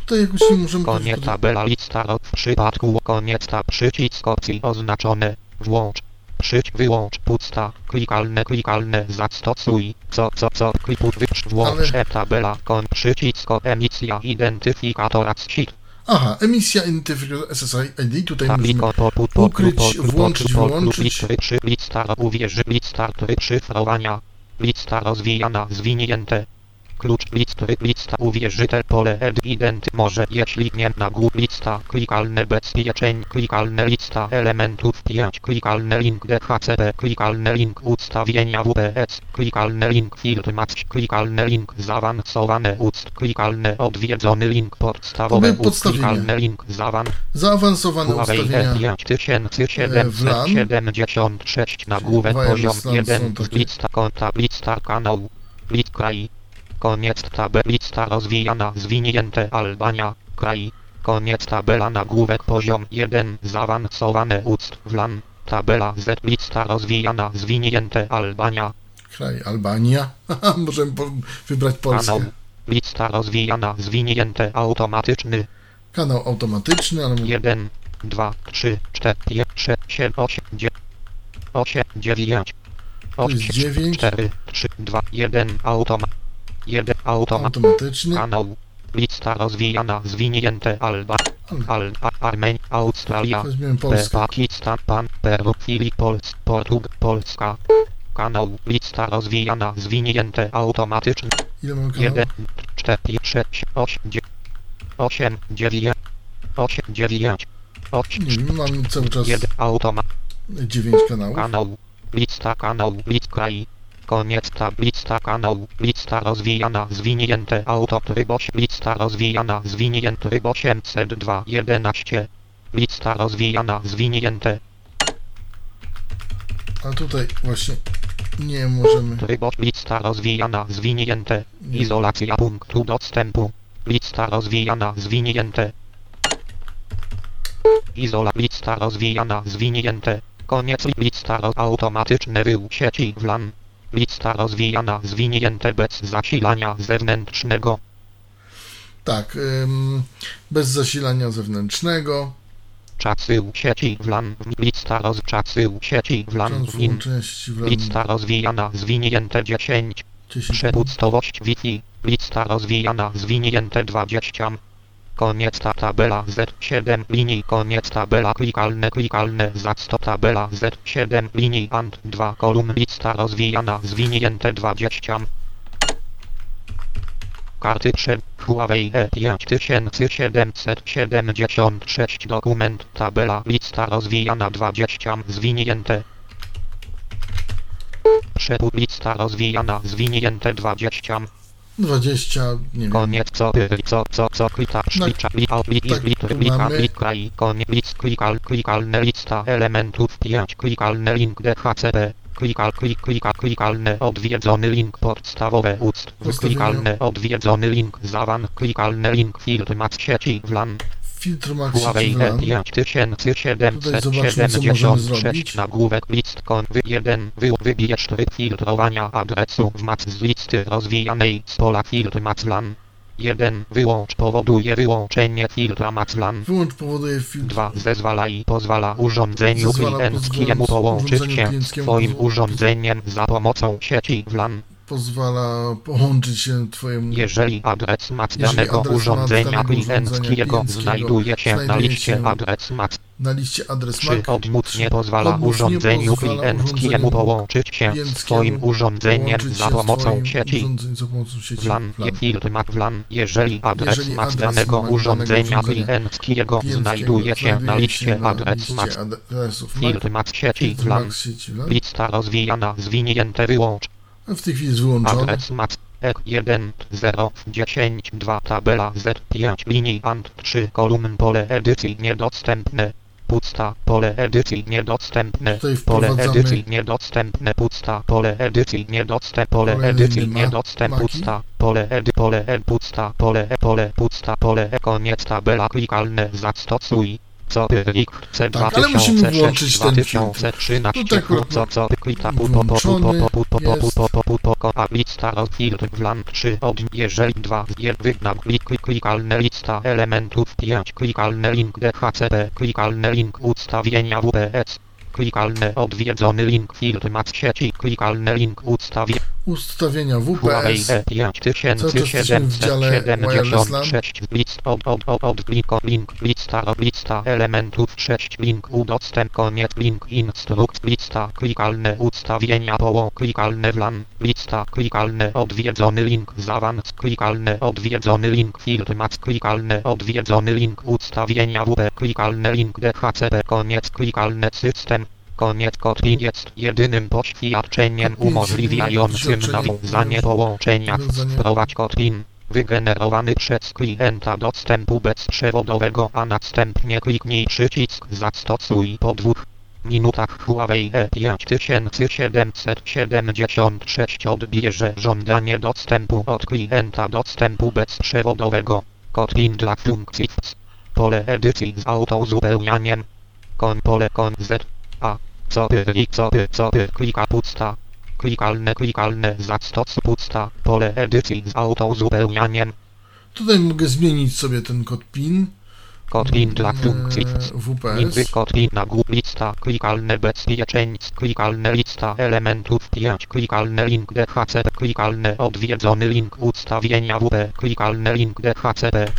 Tutaj jakoś nie możemy Koniec tabela lista w przypadku koniec tab przycisk opcji oznaczone włącz przyć wyłącz pusta klikalne klikalne zastosuj co co co klipu wyprz włącz Ale- e tabela kon przycisk o emisja identyfikatora sheet Aha, emisja identyfikator SSID. Tutaj musimy... po ukryć, włączyć, wyłączyć. lista uwierzy lista szyfrowania lista rozwijana zwinięte Klucz list lista uwierzytel pole ed identy może jeśli nie nagłów lista klikalne bezpieczeń klikalne lista elementów 5 klikalne link DHCP klikalne link ustawienia WPS klikalne link filtr max klikalne link zaawansowane ust klikalne odwiedzony link były ust klikalne link zaawan Zaawansowane ustawienia. E5776 nagłówek Wireless poziom LAN 1 są takie. lista konta lista kanału list kraj koniec tabel lista rozwijana zwinięte Albania kraj koniec tabela nagłówek poziom 1 zaawansowane ust wlan tabela Z lista rozwijana zwinięte Albania Kraj Albania. Możemy po, wybrać kanał Polskę. lista rozwijana zwinięte automatyczny Kanał automatyczny, ale mówię, 1, 2, 3, 4, 5, 6, 7, 8, 9, 8, 9, To jest 8, dziewięć. 4, 3, 2, 1, automat, 1, automat, automatyczny. kanał, lista rozwijana, zwinięte, Alba, Al, Armenia, Australia. Pakistan, Pan, Peru, Filip, Polsk, Portug, Polska, kanał, lista rozwijana, zwinięte, automatyczny, Ile mamy kanałów? 1, 4, 6, 8, 9, 8, 9, 8, 9, 8, Nie mamy cały czas 1, automat, 9 kanałów. kanał, lista kanał, list kraj, koniec tab, lista kanał, lista rozwijana, zwinięte auto tryb 8, lista rozwijana, zwinięty tryb 802, 11, lista rozwijana, zwinięte. A tutaj właśnie nie możemy. tryb oś- lista rozwijana, zwinięte, Nie. izolacja punktu dostępu, lista rozwijana, zwinięte. Izola, lista rozwijana, zwinięte, koniec li- lista automatyczne wył sieci WLAN, lista rozwijana, zwinięte bez zasilania zewnętrznego, Tak, bez zasilania zewnętrznego. czas wył sieci WLAN, lista roz, czas wył sieci WLAN, nim, Transłączności w lista rozwijana, zwinięte 10, 10. przepustowość Wi-Fi, lista rozwijana, zwinięte 20, Koniec ta tabela Z7 linii koniec tabela klikalne klikalne za 100 tabela Z7 linii AND 2 kolumn lista rozwijana zwinięte 20 Karty przed Huawei E E5776 dokument tabela lista rozwijana 20 zwinięte Przepup lista rozwijana zwinięte 20. 20, nie wiem. Koniec co co, co, co, klika, szlicza, klika, klika, tak, klika, tu klika, mamy. klika i koniec, klikal, klikalne lista elementów 5, klikalne link DHCP, klikal, klik, klika, klikalne odwiedzony link podstawowe ust, klikalne odwiedzony link zawan, klikalne link filtr mac sieci WLAN, Filtr WLAN. Tutaj zobaczmy, co możemy zrobić. E5776 nagłówek list kon wy 1 wy, wybierz tryb filtrowania adresu w mac z listy rozwijanej z pola filtr maclan 1 wyłącz powoduje wyłączenie filtra maclan Wyłącz powoduje filtr. 2 zezwala i pozwala urządzeniu klienckiemu połączyć się z twoim urządzeniem za pomocą sieci WLAN Pozwala połączyć się twojemu... jeżeli adres mac danego adres urządzenia klienckiego znajduje się na liście adres mac na liście adres Czy MAC. pozwala odmóc nie urządzeniu pozwala urządzeniu połączyć się z klienckiemu Twoim urządzeniem połączyć za się z pomocą twoim sieci. urządzeniem za pomocą sieci WLAN, filtr Mac WLAN, jeżeli adres Jeżeli Mac danego urządzenia klienckiego znajduje się na liście adres Mac, filtr Mac sieci WLAN, lista rozwijana, zwinięte wyłącz, w tej chwili jest wyłączony. adres Mac, ek 1, 0, 10, 2, tabela Z5, linii ANT 3, kolumn pole edycji niedostępne, pusta, pole edycji niedostępne, pole edycji niedostępne, pusta, pole edycji niedostępne, pole edycji niedostępne, pusta, pole edy, pole ed, pusta, pole e, pole, pusta, pole e, koniec tabela klikalne, zastosuj. Co plik C Tak, ale musimy włączyć ten filtr. 2013 Tutaj akurat co co klika a lista filtr WLAN 3 od jeżeli 2 1 wygna klik klik klikalne lista elementów 5 klikalne link DHCP klikalne link ustawienia WPS klikalne odwiedzony link filtr mac sieci klikalne link ustawienia Ustawienia WPS. E5776 Cały czas jesteśmy w dziale Wireless LAN. list od od od od link link lista lista elementów 6 link udostęp koniec link instrukt lista klikalne ustawienia poło klikalne WLAN lista klikalne odwiedzony link zawans klikalne odwiedzony link filtr mac klikalne odwiedzony link ustawienia WP klikalne link DHCP koniec klikalne system Koniec Kotlin jest jedynym poświadczeniem umożliwiającym nawiązanie połączenia. Wprowadź Kotlin wygenerowany przez klienta dostępu bezprzewodowego, a następnie kliknij przycisk Zastosuj po dwóch minutach Huawei E E5776 odbierze żądanie dostępu od klienta dostępu bezprzewodowego. Kotlin dla funkcji. Pole edycji z autozupełnianiem. Kon pole kon Z. A. Co pyli, co py, co py, klika pusta. Klikalne, klikalne, zastos pusta, pole edycji z autozupełnianiem. Tutaj mogę zmienić sobie ten kod PIN. Kotlin dla funkcji e, WC. WPS. Inwy kotlin na głup lista, klikalne bezpieczeństw, klikalne lista elementów 5, klikalne link DHCP, klikalne odwiedzony link ustawienia WP, klikalne link DHCP.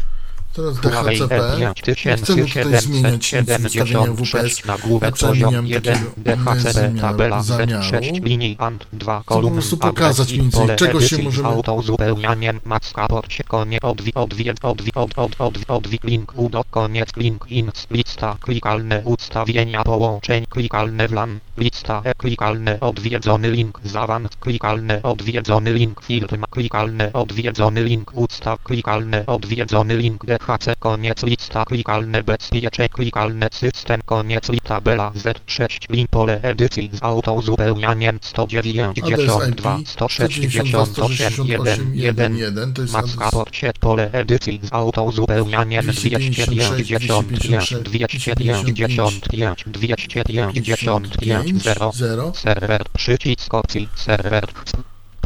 Teraz Huawei DHCP. Nie chcemy tutaj zmieniać ustawieniach WPS. Ja przemieniam 1 takiego DHCP zamiaru- tabela zamiaru. Z6 linii ANT 2 po prostu pokazać mniej więcej, czego się możemy- autozupełnianiem macka porcie konie odwi odwi odwi od od odwi odwi link u do koniec link in lista klikalne ustawienia połączeń klikalne WLAN lista e klikalne odwiedzony link zawans klikalne odwiedzony link filtr klikalne odwiedzony link ustaw klikalne odwiedzony link DHC koniec lista klikalne bezpiecze klikalne system koniec li tabela Z6 link pole edycji z autozupełnianiem 192 Adres IP 168 1 1 1 to jest adres porcie pole edycji z autozupełnianiem 256, 255 255 255 0 0. Serwer, przycisk opcji, serwer,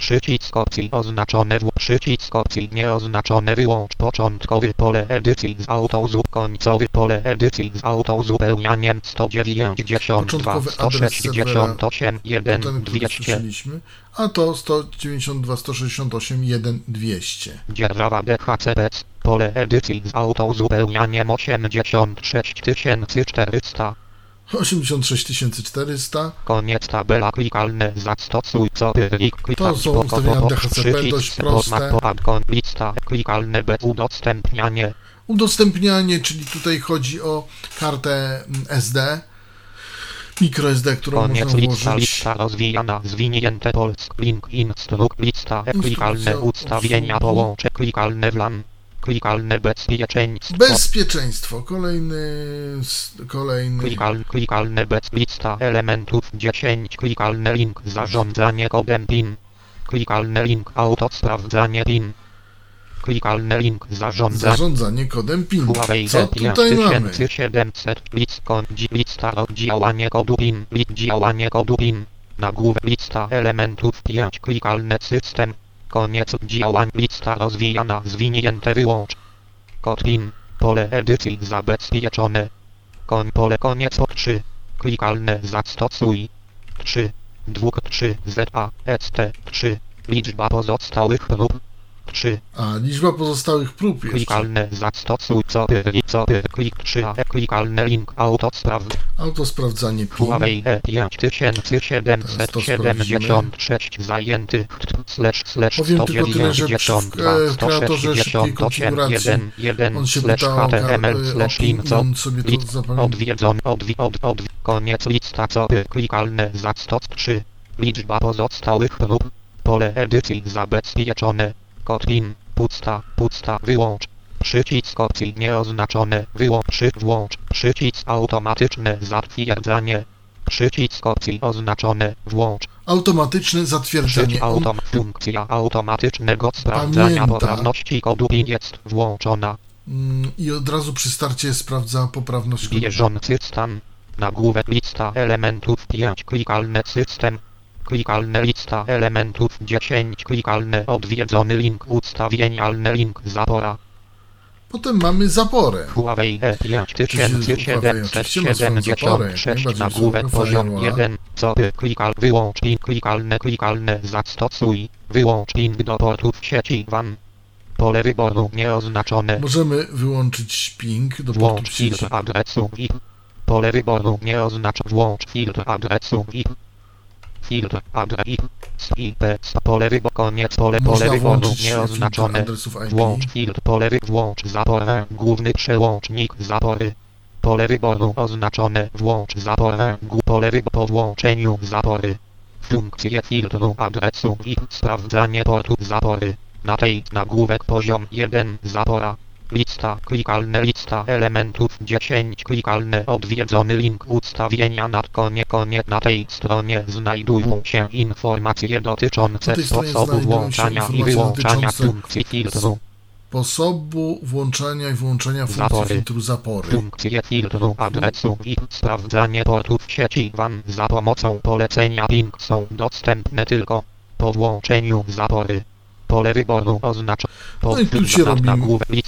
przycisk opcji oznaczone w przycisk opcji nieoznaczone wyłącz początkowy pole edycji z autozup końcowy pole edycji z autozupełnianiem 192 Początkowy adres 168 1 Ten, który 200 słyszeliśmy. A to 192, 168, 1, 200. dzierżawa DHCP pole edycji z autozupełnianiem 86400 86 400. Koniec tabela klikalne zastosuj co plik To są ustawienia DHCP dość proste. Lista klikalne bez udostępnianie. Udostępnianie, czyli tutaj chodzi o kartę SD, microSD, którą Koniec można lista włożyć. Lista rozwijana, zwinięte polsk, link, instruk, lista, klikalne ustawienia, połącze, klikalne WLAN, klikalne bezpieczeństwo. Bezpieczeństwo. Kolejny... Kolejny... Klikal, klikalne bez lista elementów 10 klikalne link zarządzanie kodem PIN klikalne link auto sprawdzanie PIN klikalne link zarządzanie Zarządzanie kodem PIN. Huawei Co tutaj mamy? 5700 list dzi- lista rozdziałanie kodu PIN działanie kodu PIN nagłówek lista elementów 5 klikalne system koniec działań lista rozwijana zwinięte wyłącz kod PIN pole edycji zabezpieczone Koń pole koniec po 3. Klikalne zastosuj. 3. Dwóch 3 ZA ST 3. Liczba pozostałych prób. 3. A, liczba pozostałych prób jeszcze. Klikalne zastosuj co pyri co pyr klik 3 a klikalne link auto spraw. Autosprawdzanie PIN. Huawei E E5776 zajęty slash slash Powiem tylko tyle, że przy- 192 e, w kreatorze szybkiej 168 konfiguracji 1 1 on się pytał o, e, PIN i on sobie to zapamiętał. odwiedzony odwi od od koniec lista co by klikalne za 103 liczba pozostałych prób pole edycji zabezpieczone kod PIN pusta pusta wyłącz przycisk opcji nieoznaczone wyłącz przy włącz przycisk automatyczne zatwierdzanie przycisk opcji oznaczone włącz Automatyczne zatwierdzenie. Autom funkcja automatycznego sprawdzania Pamięta. poprawności kodu jest włączona mm, i od razu przy starcie sprawdza poprawność kodu. Bieżący stan. Nagłówek lista elementów 5 klikalne system. Klikalne lista elementów 10 klikalne odwiedzony link ustawienialny link zapora. Potem mamy zaporę. Huawei E oczywiście ma swoją zaporę, jak E5776 najbardziej nagłówek poziom firewalla. 1 co by klikal wyłącz ping klikalne klikalne zastosuj wyłącz ping do portów sieci WAN. Pole wyboru nieoznaczone. Możemy wyłączyć ping do Włącz sieci. filtr adresu VIP. Pole wyboru nie oznacza włącz filtr adresu VIP. Filtr adres IP. Pole wyboru koniec pole pole wyboru nieoznaczone. Włącz filtr pole wy włącz zaporę główny przełącznik zapory. Pole wyboru oznaczone włącz zaporę pole wyboru po włączeniu zapory. Funkcje filtru adresu VIP sprawdzanie portu zapory. Na tej nagłówek poziom 1 zapora. Lista klikalne lista elementów 10 klikalne odwiedzony link ustawienia na konie konie na tej stronie znajdują się informacje dotyczące sposobu włączania i wyłączania funkcji filtru. Sposobu włączania i wyłączania funkcji Zapory. filtru zapory. Funkcje filtru adresu i sprawdzanie portów sieci WAN za pomocą polecenia ping są dostępne tylko po włączeniu zapory. Pole wyboru oznacza No i tu się robi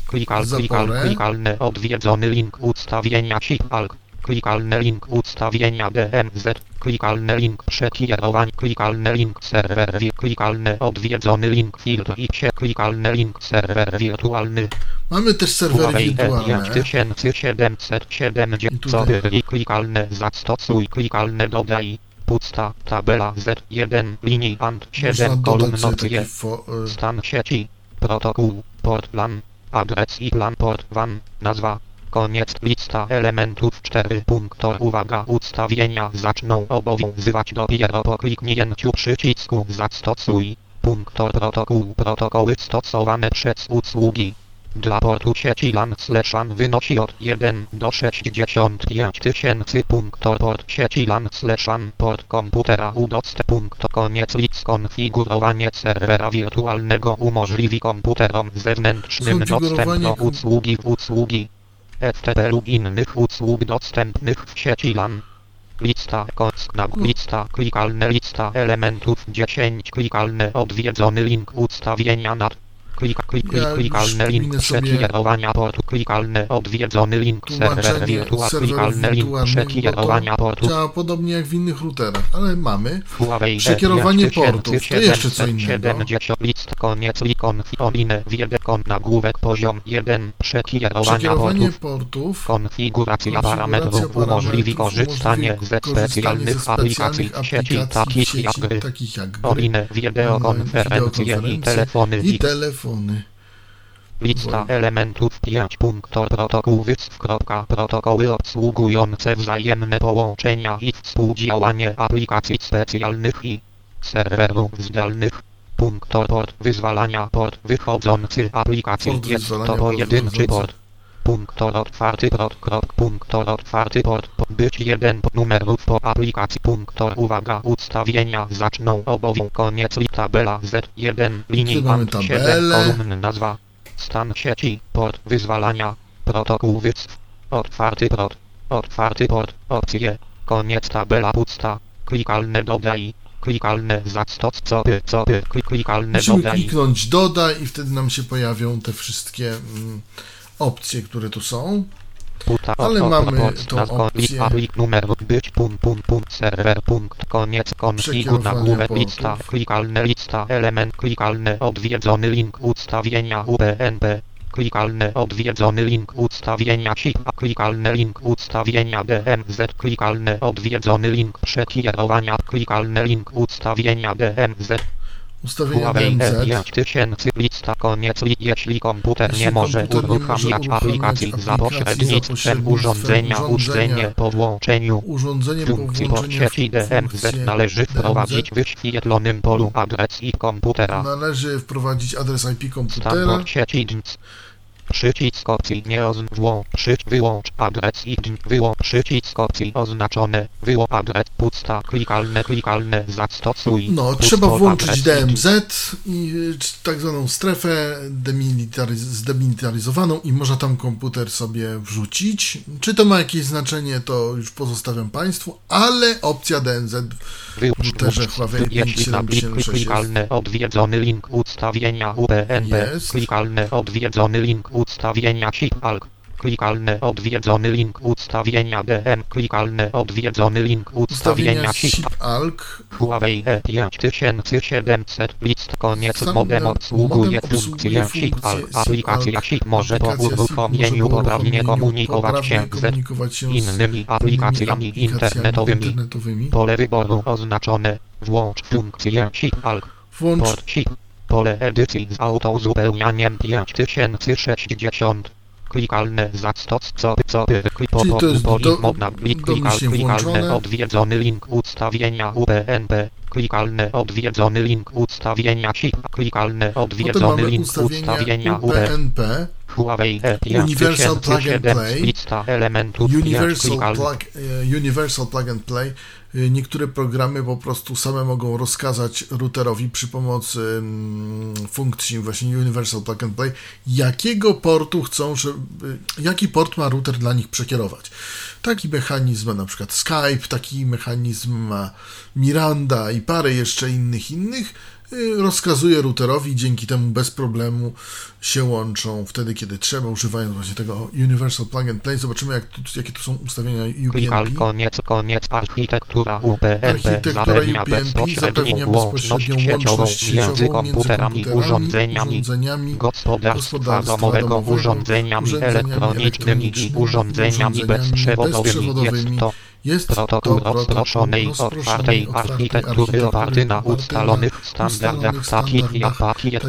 klikal klikal klikalne odwiedzony link ustawienia SIP-ALK klikalny link ustawienia DMZ klikalny link przekierowań. Klikalny link serwer klikalny odwiedzony link filtr i się. Klikalny link serwer wirtualny. Mamy też serwery Huawei wirtualne. E5770 I tutaj- i klikalne zastosuj klikalne dodaj pusta tabela Z1 linii Można 7 dodać kolumn sobie taki nocje fo, e, stan sieci protokół port LAN adres i plan port WAN nazwa koniec lista elementów 4 punktor uwaga ustawienia zaczną obowiązywać dopiero po kliknięciu przycisku zastosuj punktor protokół protokoły stosowane przez usługi dla portu sieci LAN slash LAN wynosi od 1 do 65 tysięcy punktor port sieci LAN slash LAN port komputera udostęp punkt koniec list skonfigurowanie serwera wirtualnego umożliwi komputerom zewnętrznym dostęp do usługi w usługi FTP lub innych usług dostępnych w sieci LAN. Lista kock na lista klikalne lista elementów 10 klikalne odwiedzony link ustawienia nad klika klik, klik, Ja już klikalne link przekierowania portu. Klikalne odwiedzony link serwer serwerów klikalny link przekierowania portu. działa podobnie jak w innych routerach, ale mamy Huawei Przekierowanie portów, to jeszcze co innego. 70 list koniec likon olinę wiedekon nagłówek poziom 1 przekierowania przekierowanie portów. portów, Konfiguracja parametrów umożliwi korzystanie ze specjalnych aplikacji sieci takich jak gry, takich jak gry, online, wideokonferencje i telefony i i telefony. Lista elementów 5 punktor protokół wycw. Protokoły obsługujące wzajemne połączenia i współdziałanie aplikacji specjalnych i serwerów zdalnych. Punktor port wyzwalania port wychodzący aplikacji Port jest to pojedynczy port. Punktor otwarty port krok punktor otwarty port po- być jeden numerów po aplikacji punktor. Uwaga ustawienia zaczną obowiązek koniec li tabela Z1 linii mamy ant 7 tabelę. kolumn nazwa stan sieci port wyzwalania protokół wycw otwarty port otwarty port opcje koniec tabela pusta klikalne dodaj klikalne zastoc copy copy kli- klikalne Musimy dodaj. kliknąć dodaj i wtedy nam się pojawią te wszystkie mm, opcje, które tu są. Ale mamy tą opcję. numer być punkt punkt punkt serwer punkt koniec konfigu portów. lista klikalne lista element klikalne odwiedzony link ustawienia UPnP klikalne odwiedzony link ustawienia SIP a klikalne link ustawienia DMZ klikalne odwiedzony link przekierowania klikalne link ustawienia DMZ Ustawienia DMZ. E5000 lista koniec li, jeśli komputer Jeśli nie może uruchamiać aplikacji za pośrednictwem urządzenia uczenie po włączeniu Urządzenie funkcji po sieci DMZ należy DMZ. wprowadzić w wyświetlonym polu adres i komputera. Należy wprowadzić adres IP komputera. port sieci DNS. Przycisk opcji nie oznacz wyłącz adres i wyłącz przycisk opcji oznaczone, wyłącz adres pusta, klikalne, klikalne, zastosuj. No, pusto, trzeba włączyć DMZ i y, tak zwaną strefę demilitaryz- zdemilitaryzowaną i można tam komputer sobie wrzucić. Czy to ma jakieś znaczenie, to już pozostawiam Państwu, ale opcja DMZ routerze włącz, Huawei jeśli na plik 5776 jest. klikalne odwiedzony link ustawienia UPnP, klikalne odwiedzony link ustawienia SIP-ALK, klikalne odwiedzony link ustawienia DM, klikalne odwiedzony link ustawienia SIP-ALK Huawei E E5700 list koniec modem obsługuje funkcję funkcję Aplikacja. SIP może po uruchomieniu po poprawnie komunikować się z innymi aplikacjami internetowymi. Pole wyboru oznaczone. Włącz funkcję SIP-ALK. Włącz Port. Pole edycji z autozupełnianiem 5060. Klikalne zastoc co co po to jest po do- mod na klik klikal klikalne odwiedzony link ustawienia UPnP. Klikalne odwiedzony link ustawienia SIP. Klikalne odwiedzony link ustawienia ustawienia UP. UPnP, Huawei E Universal Plug and E5007 Play. lista elementów Universal plug, e, Universal Plug and Play. E, Niektóre programy po prostu same mogą rozkazać routerowi przy pomocy mm, funkcji właśnie Universal Plug and Play, jakiego portu chcą, żeby, jaki port ma router dla nich przekierować. Taki mechanizm ma na przykład Skype, taki mechanizm ma Miranda i parę jeszcze innych innych. Y, Rozkazuje routerowi dzięki temu bez problemu się łączą wtedy, kiedy trzeba, używając właśnie tego Universal Plug and Play. Zobaczymy, jak tu, jakie tu są ustawienia UPnP. koniec koniec architektura UPnP Architektura UPnP zapewnia bezpośrednią łączność sieciową między komputerami, urządzeniami urządzeniami gospodarstwa domowego, urządzeniami elektronicznymi i urządzeniami urządzeniami bezprzewodowymi. Jest to Jest protokół to rozproszonej, otwartej architektury oparty na ustalonych standardach takich jak pakiet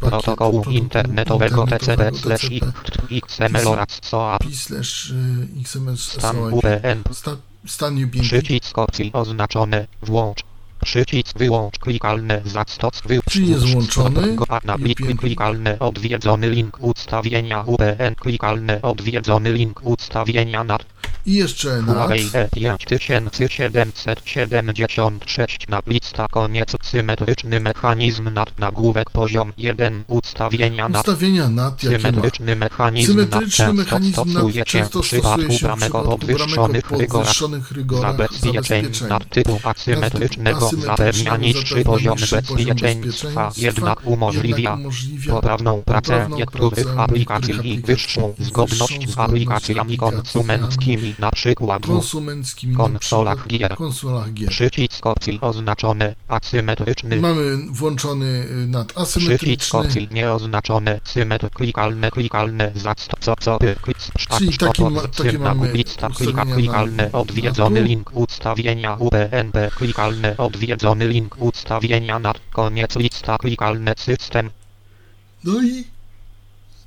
protokołu internetowego TCP/IP XML oraz SOAP. P slash XML Stan SOAP. UPN Sta- Stan UPnP. Przycisk opcji oznaczone włącz. Przycisk wyłącz klikalne zastoc wyłącz. Czyli jest włączony. Na plik klikalne odwiedzony link ustawienia UPN klikalne odwiedzony link ustawienia nad I jeszcze nad. Huawei E E5776 na lista koniec symetryczny mechanizm nad nagłówek poziom 1 ustawienia nad Ustawienia nad symetryczny mechanizm nad Symetryczny często mechanizm stosuje nad się często w przypadku stosuje się w bramego przypadku podwyższonych bramego rygorach podwyższonych rygorach zabezpieczeń zabezpieczeń. nad typu asymetrycznego zapewnia niższy poziom bezpieczeństwa, jednak umożliwia poprawną pracę niektórych aplikacji i wyższą zgodność z aplikacjami konsumenckimi, na przykład w konsolach gier. konsolach gier. Przycisk opcji oznaczone asymetryczny. Mamy włączony y, nad Przycisk asymetryczny, opcji nieoznaczone symetr klikalne klikalne co co Czyli taki ma- mamy lista klika klikalne odwiedzony link ustawienia UPnP klikalne odwiedzony link ustawienia nad koniec lista klikalne system no i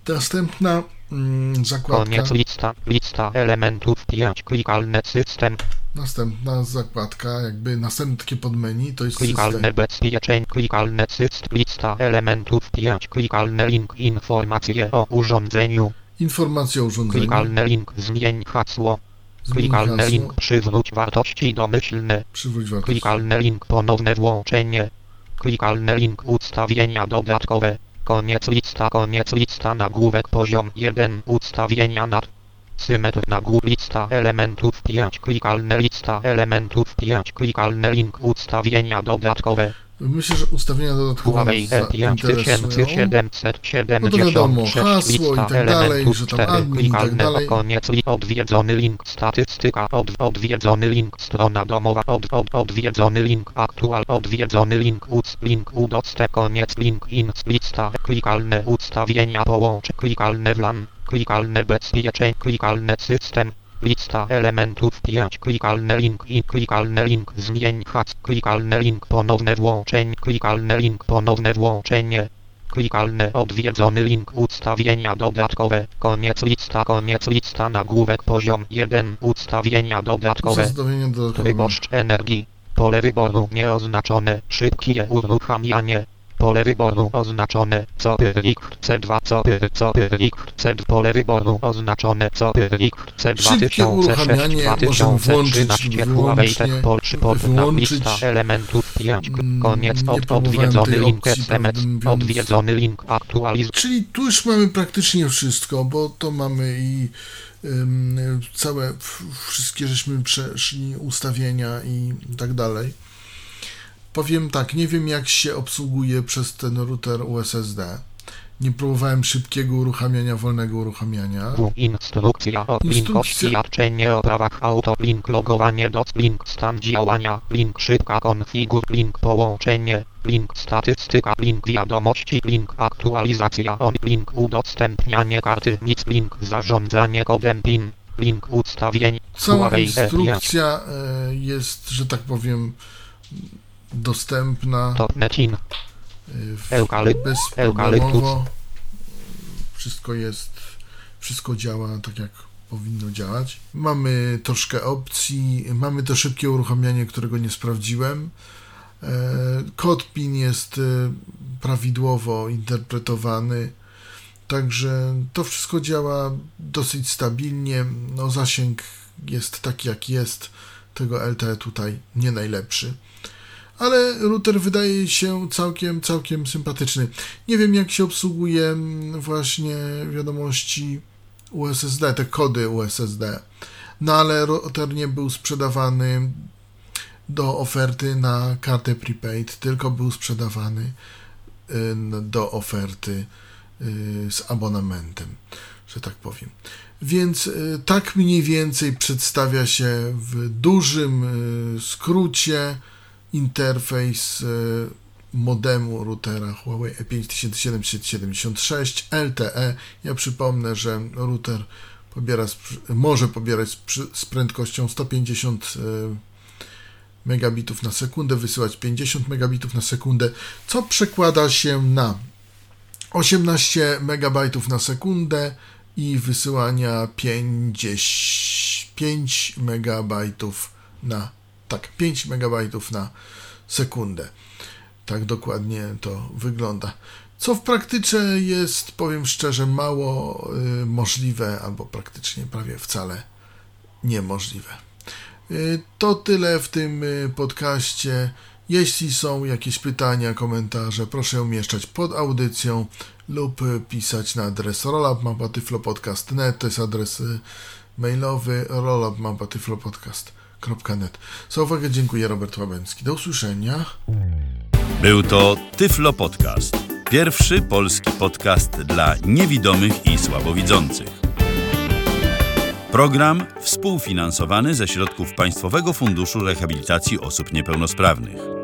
Następna mm, zakładka, Koniec lista. Lista elementów 5. Klikalne system. następna zakładka, jakby następne takie podmenu, to jest Klikalne system. bezpieczeń. Klikalne system. Lista elementów 5. Klikalne link. Informacje o urządzeniu. Informacja o urządzeniu. Klikalne link. Zmień hasło. Zmień Klikalne hasło, link. Przywróć wartości domyślne. Przywróć wartość. Klikalny link ponowne włączenie. Klikalny link ustawienia dodatkowe. Koniec lista, koniec lista nagłówek poziom 1 ustawienia nad. Symetr nagłów lista elementów 5 klikalne lista elementów 5 klikalny link ustawienia dodatkowe. Myślę, że ustawienia dodatkowe Huawei nas zainteresują. E5776 No to wiadomo, hasło i tak dalej, że tam 4 admin i tak dalej. koniec li odwiedzony link statystyka od, odwiedzony link strona domowa od, od odwiedzony link aktual odwiedzony link uc link udostęp koniec link ins lista klikalne ustawienia połącz klikalne WLAN klikalne bezpieczeń klikalne system Lista elementów 5 klikalny link i klikalny link zmień hac klikalny link ponowne włączenie klikalny link ponowne włączenie klikalny odwiedzony link ustawienia dodatkowe koniec lista koniec lista nagłówek poziom 1 ustawienia dodatkowe Ustawienia dodatkowe. Wyborcz energii. Pole wyboru nieoznaczone. Szybkie uruchamianie. Pole wyboru oznaczone. Co C2 co co C pole wyboru oznaczone. Co C2 Szybkie uruchamianie możemy włączyć wyłącznie Pol lista elementów 5. Mm, Koniec nie od odwiedzony link SMS. Odwiedzony link aktualiz. Czyli tu już mamy praktycznie wszystko, bo to mamy i całe, wszystkie żeśmy przeszli, ustawienia i tak dalej. Powiem tak, nie wiem jak się obsługuje przez ten router USSD. Nie próbowałem szybkiego uruchamiania, wolnego uruchamiania. Instrukcja o link Instrukcja. oświadczenie o prawach auto link logowanie dot link stan działania link szybka konfigur link połączenie link statystyka link wiadomości link aktualizacja on link udostępnianie karty nic link zarządzanie kodem PIN link ustawień Cała E5 instrukcja e, jest, że tak powiem, dostępna to netin w- Eukalyp- bezproblemowo. Wszystko jest, wszystko działa tak jak powinno działać. Mamy troszkę opcji, mamy to szybkie uruchamianie, którego nie sprawdziłem. E, Kod PIN jest e, prawidłowo interpretowany, także to wszystko działa dosyć stabilnie. No, zasięg jest taki jak jest, tego LTE tutaj nie najlepszy ale router wydaje się całkiem, całkiem sympatyczny. Nie wiem, jak się obsługuje mm, właśnie wiadomości USSD, te kody USSD. No ale router nie był sprzedawany do oferty na kartę prepaid, tylko był sprzedawany y, do oferty y, z abonamentem, że tak powiem. Więc y, tak mniej więcej przedstawia się w dużym skrócie interfejs e, modemu routera Huawei E E5776 LTE. Ja przypomnę, że router pobiera, może pobierać z, prędkością 150 e, megabitów na sekundę, wysyłać 50 megabitów na sekundę, co przekłada się na 18 megabajtów na sekundę i wysyłania 5, 5 megabajtów na tak 5 megabajtów na sekundę. Tak dokładnie to wygląda. Co w praktyce jest, powiem szczerze, mało y, możliwe, albo praktycznie prawie wcale niemożliwe. Y, to tyle w tym y, podcaście. Jeśli są jakieś pytania, komentarze, proszę umieszczać pod audycją lub pisać na adres rollupmapatyflopodcast.net. To jest adres y, mailowy rollupmapatyflopodcast.net. Za uwagę dziękuję Robert Łabęcki. Do usłyszenia. Był to Tyflo Podcast. Pierwszy polski podcast dla niewidomych i słabowidzących. Program współfinansowany ze środków Państwowego Funduszu Rehabilitacji Osób Niepełnosprawnych.